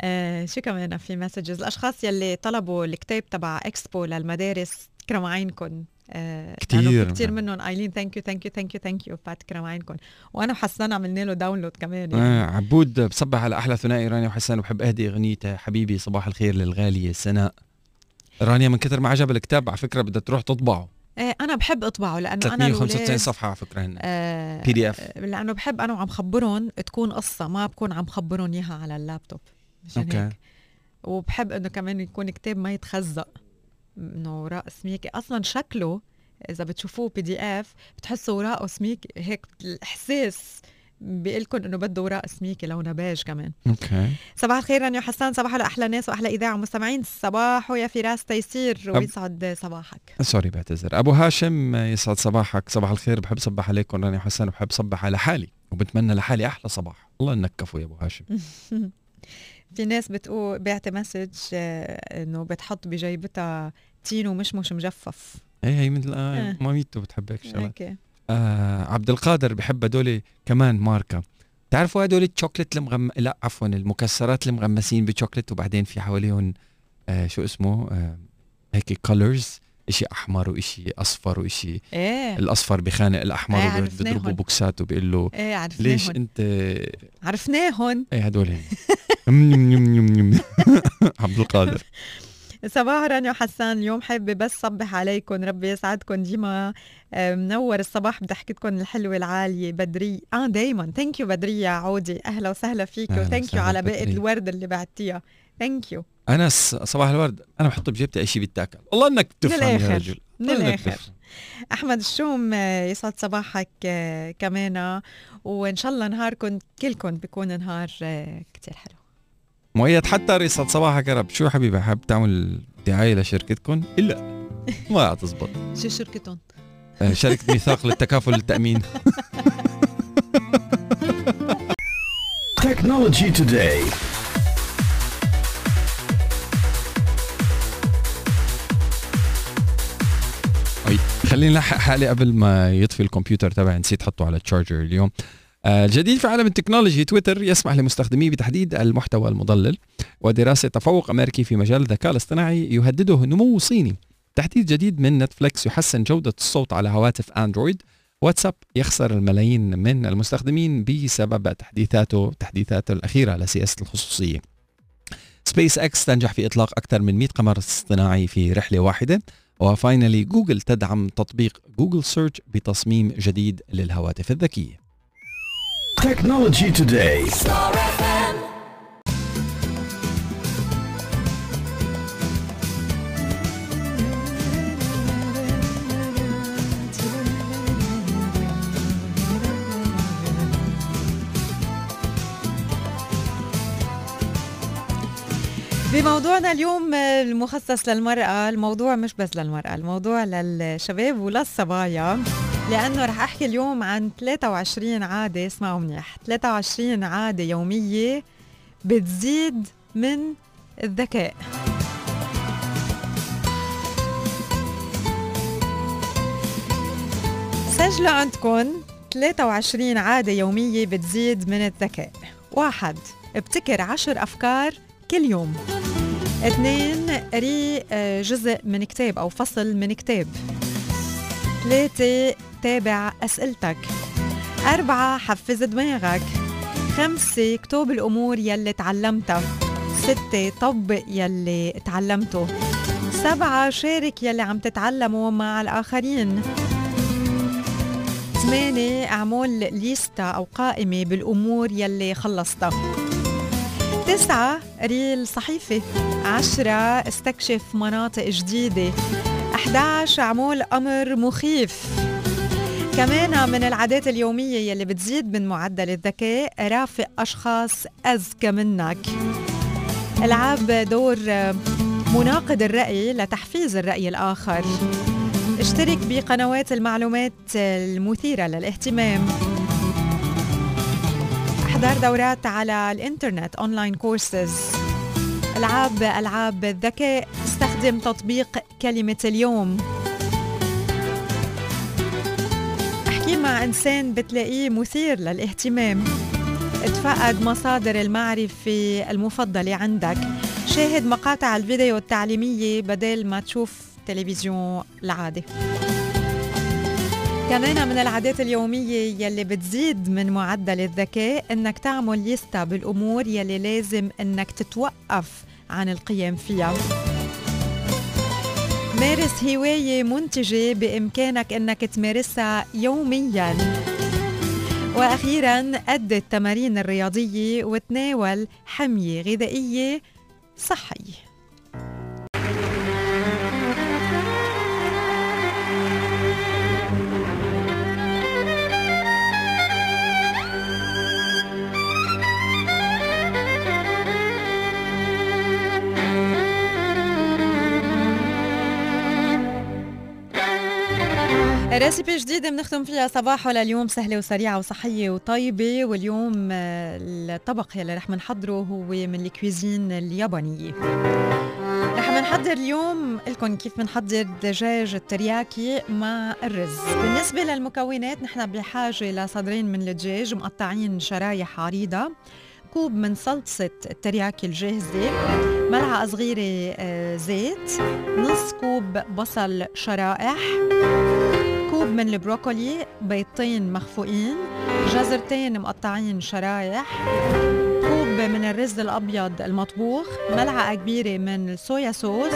آه. شو كمان في messages الأشخاص يلي طلبوا الكتاب تبع اكسبو للمدارس تكرم عينكم آه في كتير. منهم قايلين thank you thank you thank you thank you فتكرم عينكم وأنا وحسان عملنا له download كمان يعني. آه عبود بصبح على أحلى ثنائي رانيا وحسان وبحب أهدي أغنيته. حبيبي صباح الخير للغالية سناء رانيا من كثر ما عجب الكتاب على فكرة بدها تروح تطبعه. آه أنا بحب أطبعه لأنه أنا 395 الولاد صفحة على فكرة هن. آه PDF لأنه بحب أنا وعم خبرهم تكون قصة ما بكون عم خبرهم إياها على اللابتوب. مشان okay. هيك وبحب إنه كمان يكون كتاب ما يتخزق. إنه وراقه سميكي أصلا شكله إذا بتشوفوه PDF بتحسوا وراقه سميكي هيك الإحساس بيقول لكم إنه بده وراق سميكي لونه بيج كمان. okay. صباح الخير رانيا حسان. صباح لاحلى ناس وأحلى إذاعة مستمعين صباح يا فراس تيسير. ويسعد صباحك. sorry بعتذر. أبو هاشم يسعد صباحك. صباح الخير. بحب صبح عليكم رانيا وحسان وبحب صبح على حالي. وبتمنى لحالي أحلى صباح. الله ينكفوا يا أبو هاشم. *laughs* في ناس بتقول بعت message آه، إنه بتحط بجيبتها تين ومشمش مجفف. إيه هي مثل آه آه. ماميتو بتحب هيك شغلات. هيك. آه عبد القادر بحب هدول كمان ماركه تعرفوا هدول الشوكليت المغم لا عفوا المكسرات المغمسين بشوكليت وبعدين في حواليهم آه شو اسمه آه هيك colors إشي أحمر وإشي أصفر وإشي إيه. الأصفر بخانق الأحمر وبيضربوا عرفناهم. بوكسات وبيقول له إيه عرفناهم. ليش أنت عرفناهم. إيه هدول *laughs* *laughs* عبد القادر. صباح رانيا وحسان اليوم حابة بس صبح عليكم ربي يسعدكم ديما. آه، منور الصباح بضحكتكم الحلوة العالية. بدري آه دايما. thank you بدرية عودي. أهلا وسهلا فيك و thank you على باقي بدرية. الورد اللي بعتيها. thank you انس صباح الورد. أنا بحط بجيبتي أي شيء بيتاكل. والله إنك بتفهم يا. رجل. من. بتفهم. أحمد الشوم آه، يسعد صباحك آه، كمان. وإن شاء الله نهاركم كلكم بيكون نهار كتير حلو. مؤيد حتى يسعد صباحك يا رب. شو حبيبي حاب تعمل دعاية لشركتكم؟ إلا. *laughs* ما تزبط. شو شركتهم؟ آه، شركة ميثاق للتكافل للتامين *laughs* Technology Today. أي. خليني لحق حالي قبل ما يطفي الكمبيوتر تبعي نسيت أحطه على ال charger اليوم. آه، الجديد في عالم ال technology تويتر يسمح لمستخدميه بتحديد المحتوى المضلل ودراسة تفوق أمريكي في مجال الذكاء الاصطناعي يهدده نمو صيني. تحديث جديد من نتفليكس يحسن جودة الصوت على هواتف أندرويد. واتساب يخسر الملايين من المستخدمين بسبب تحديثاته تحديثاته الأخيرة لسياسة الخصوصية. سبيس إكس تنجح في إطلاق أكثر من 100 قمر اصطناعي في رحلة واحدة. و finally جوجل تدعم تطبيق Google Search بتصميم جديد للهواتف الذكية. Technology Today. بموضوعنا اليوم المخصص للمرأة الموضوع مش بس للمرأة الموضوع للشباب وللصبايا لأنه رح أحكي اليوم عن 23 عادة اسمعوا منيح. 23 عادة يومية بتزيد من الذكاء. سجلوا عندكم 23 عادة يومية بتزيد من الذكاء. واحد ابتكر عشر أفكار كل يوم. اثنين قري آه، جزء من كتاب أو فصل من كتاب. ثلاثة تابع أسئلتك. أربعة حفز دماغك. خمسة اكتب الأمور يلي تعلمتها. ستة طبق يلي تعلمته. سبعة شارك يلي عم تتعلمه مع الآخرين. ثمانية اعمل ليستا أو قائمة بالأمور يلي خلصتها. تسعة ريل صحيفة. عشرة استكشف مناطق جديدة. 11 اعمل أمر مخيف. كمان من العادات اليومية يلي بتزيد من معدل الذكاء رافق أشخاص أذكى منك. العاب دور مناقض الرأي لتحفيز الرأي الآخر. اشترك بقنوات المعلومات المثيرة للاهتمام. احضر دورات على الإنترنت online courses العب ألعاب الذكاء استخدم تطبيق كلمة اليوم. مع إنسان بتلاقيه مثير للاهتمام. اتفقد مصادر المعرفة المفضلة عندك. شاهد مقاطع الفيديو التعليمية بدل ما تشوف تلفزيون العادي كمان من العادات اليومية يلي بتزيد من معدل الذكاء إنك تعمل ليستا بالأمور يلي لازم إنك تتوقف عن القيام فيها. مارس هواية منتجة بإمكانك أنك تمارسها يومياً. وأخيراً أد التمارين الرياضية وتناول حمية غذائية صحية. ريسيبي جديدة بنختم فيها. صباحه لليوم سهلة وسريعة وصحية وطيبة. واليوم آه، الطبق يلي رح نحضره هو من الكويزين اليابانية. رح نحضر اليوم لكم كيف بنحضر دجاج الترياكي مع الرز. بالنسبة للمكونات نحن بحاجة لصدرين من الدجاج مقطعين شرايح عريضة كوب من صلصة الترياكي الجاهزة ملعقة صغيرة آه، زيت نص كوب بصل شرائح من البروكولي بيضتين مخفوقين جزرتين مقطعين شرايح كوب من الرز الأبيض المطبوخ ملعقة كبيرة من ال soya sauce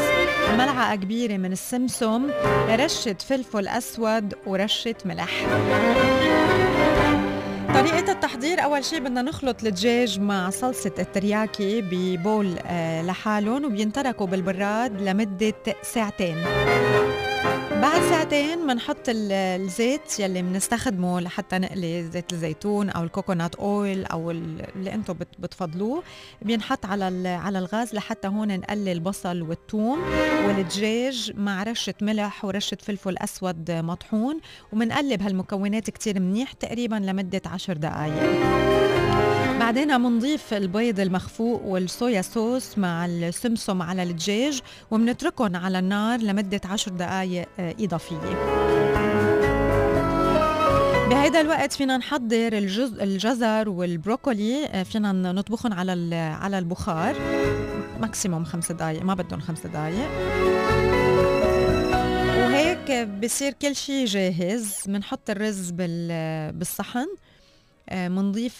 ملعقة كبيرة من السمسم رشة فلفل أسود ورشة ملح. طريقة التحضير أول شيء بدنا نخلط الدجاج مع صلصة الترياكي ب bowl آه، لحالهم وبينتركوا بالبراد لمدة ساعتين. بعد ساعتين بنحط الزيت يلي بنستخدمه لحتى نقلي زيت الزيتون أو ال coconut oil أو اللي أنتم بتفضلوه. بينحط على على الغاز لحتى هون نقلي البصل والثوم والدجاج مع رشة ملح ورشة فلفل أسود مطحون. وبنقلب هالمكونات كتير منيح تقريبا لمدة عشر دقائق بعدين بنضيف البيض المخفوق والصويا صوص مع السمسم على الدجاج وبنتركهم على النار لمدة عشر دقائق آه، إضافية. بهيدا الوقت فينا نحضر الجز... الجزر والبروكولي آه، فينا نطبخهم على على البخار. maximum خمس دقائق ما بدهم خمس دقائق وهيك بصير كل شيء جاهز. بنحط الرز بال... بالصحن. آه،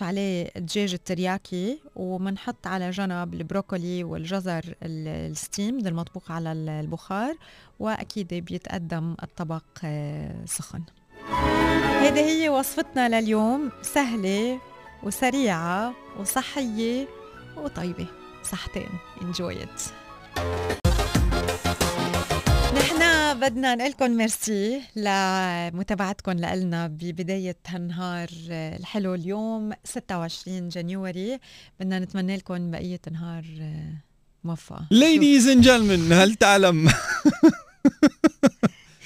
عليه دجاج الترياكي وبنحط على جنب البروكولي والجزر ال steam المطبوخ على البخار وأكيد بيتقدم الطبق آه، سخن. هذه هي وصفتنا لليوم سهلة وسريعة وصحية وطيبة. صحتين. Enjoy it. بدنا نقول لكم ميرسي لمتابعتكم لنا ببداية هالنهار الحلو اليوم 26 January. بدنا نتمنى لكم بقية نهار موفقه Ladies and gentlemen هل تعلم *laughs*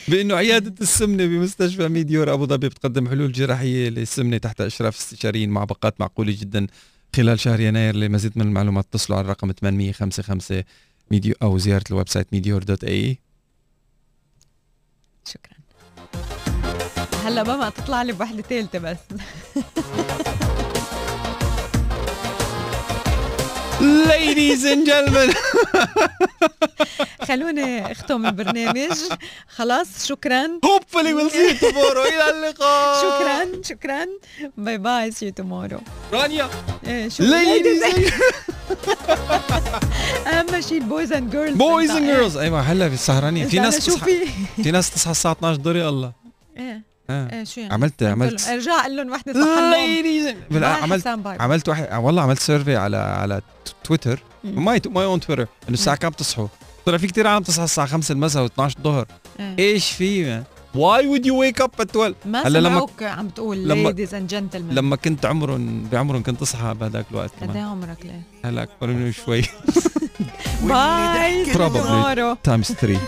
بإنه عيادة السمنة بمستشفى ميديور أبو ظبي بتقدم حلول جراحية للسمنة تحت إشراف استشاريين مع باقات معقولة جدا خلال شهر يناير. لمزيد من المعلومات اتصلوا على الرقم 855 ميديور أو زيارة ال website ميديور dot ae شكرا. هلا ماما تطلع لي بوحدة ثالثة بس. *laughs* Ladies and gentlemen. *laughs* خلوني اختم البرنامج. خلاص شكرا. Hopefully we'll see you tomorrow. إلى اللقاء. *laughs* شكرا شكرا. باي باي سي تومورو رانيا. إيه شو؟ Ladies and *laughs* أهم شيء البويز اند جيرلز boys and girls. أيوه هلا بالسهرانيه في ناس تصحى في؟ في ناس تصحى الساعة 12 دوري الله. إيه. آه. إيه شو يعني؟ عملت عملت ارجع قول لهم وحدة صح باي عملت. عملت واحد والله عملت سيرفي على على تويتر. ماي ماي اون تويتر إنه الساعة كم تصحوا طلع في كثير عالم تصحى الساعة 5 المساء و12 الظهر. إيش في؟ why would you wake up at 12 ما هلا لما- سمعوك عم تقول ladies and gentlemen لما كنت عمرهم بعمرهم كنت أصحى بهذاك الوقت قد إيه عمرك ليه؟ هلا اكبر منه شوي by times 3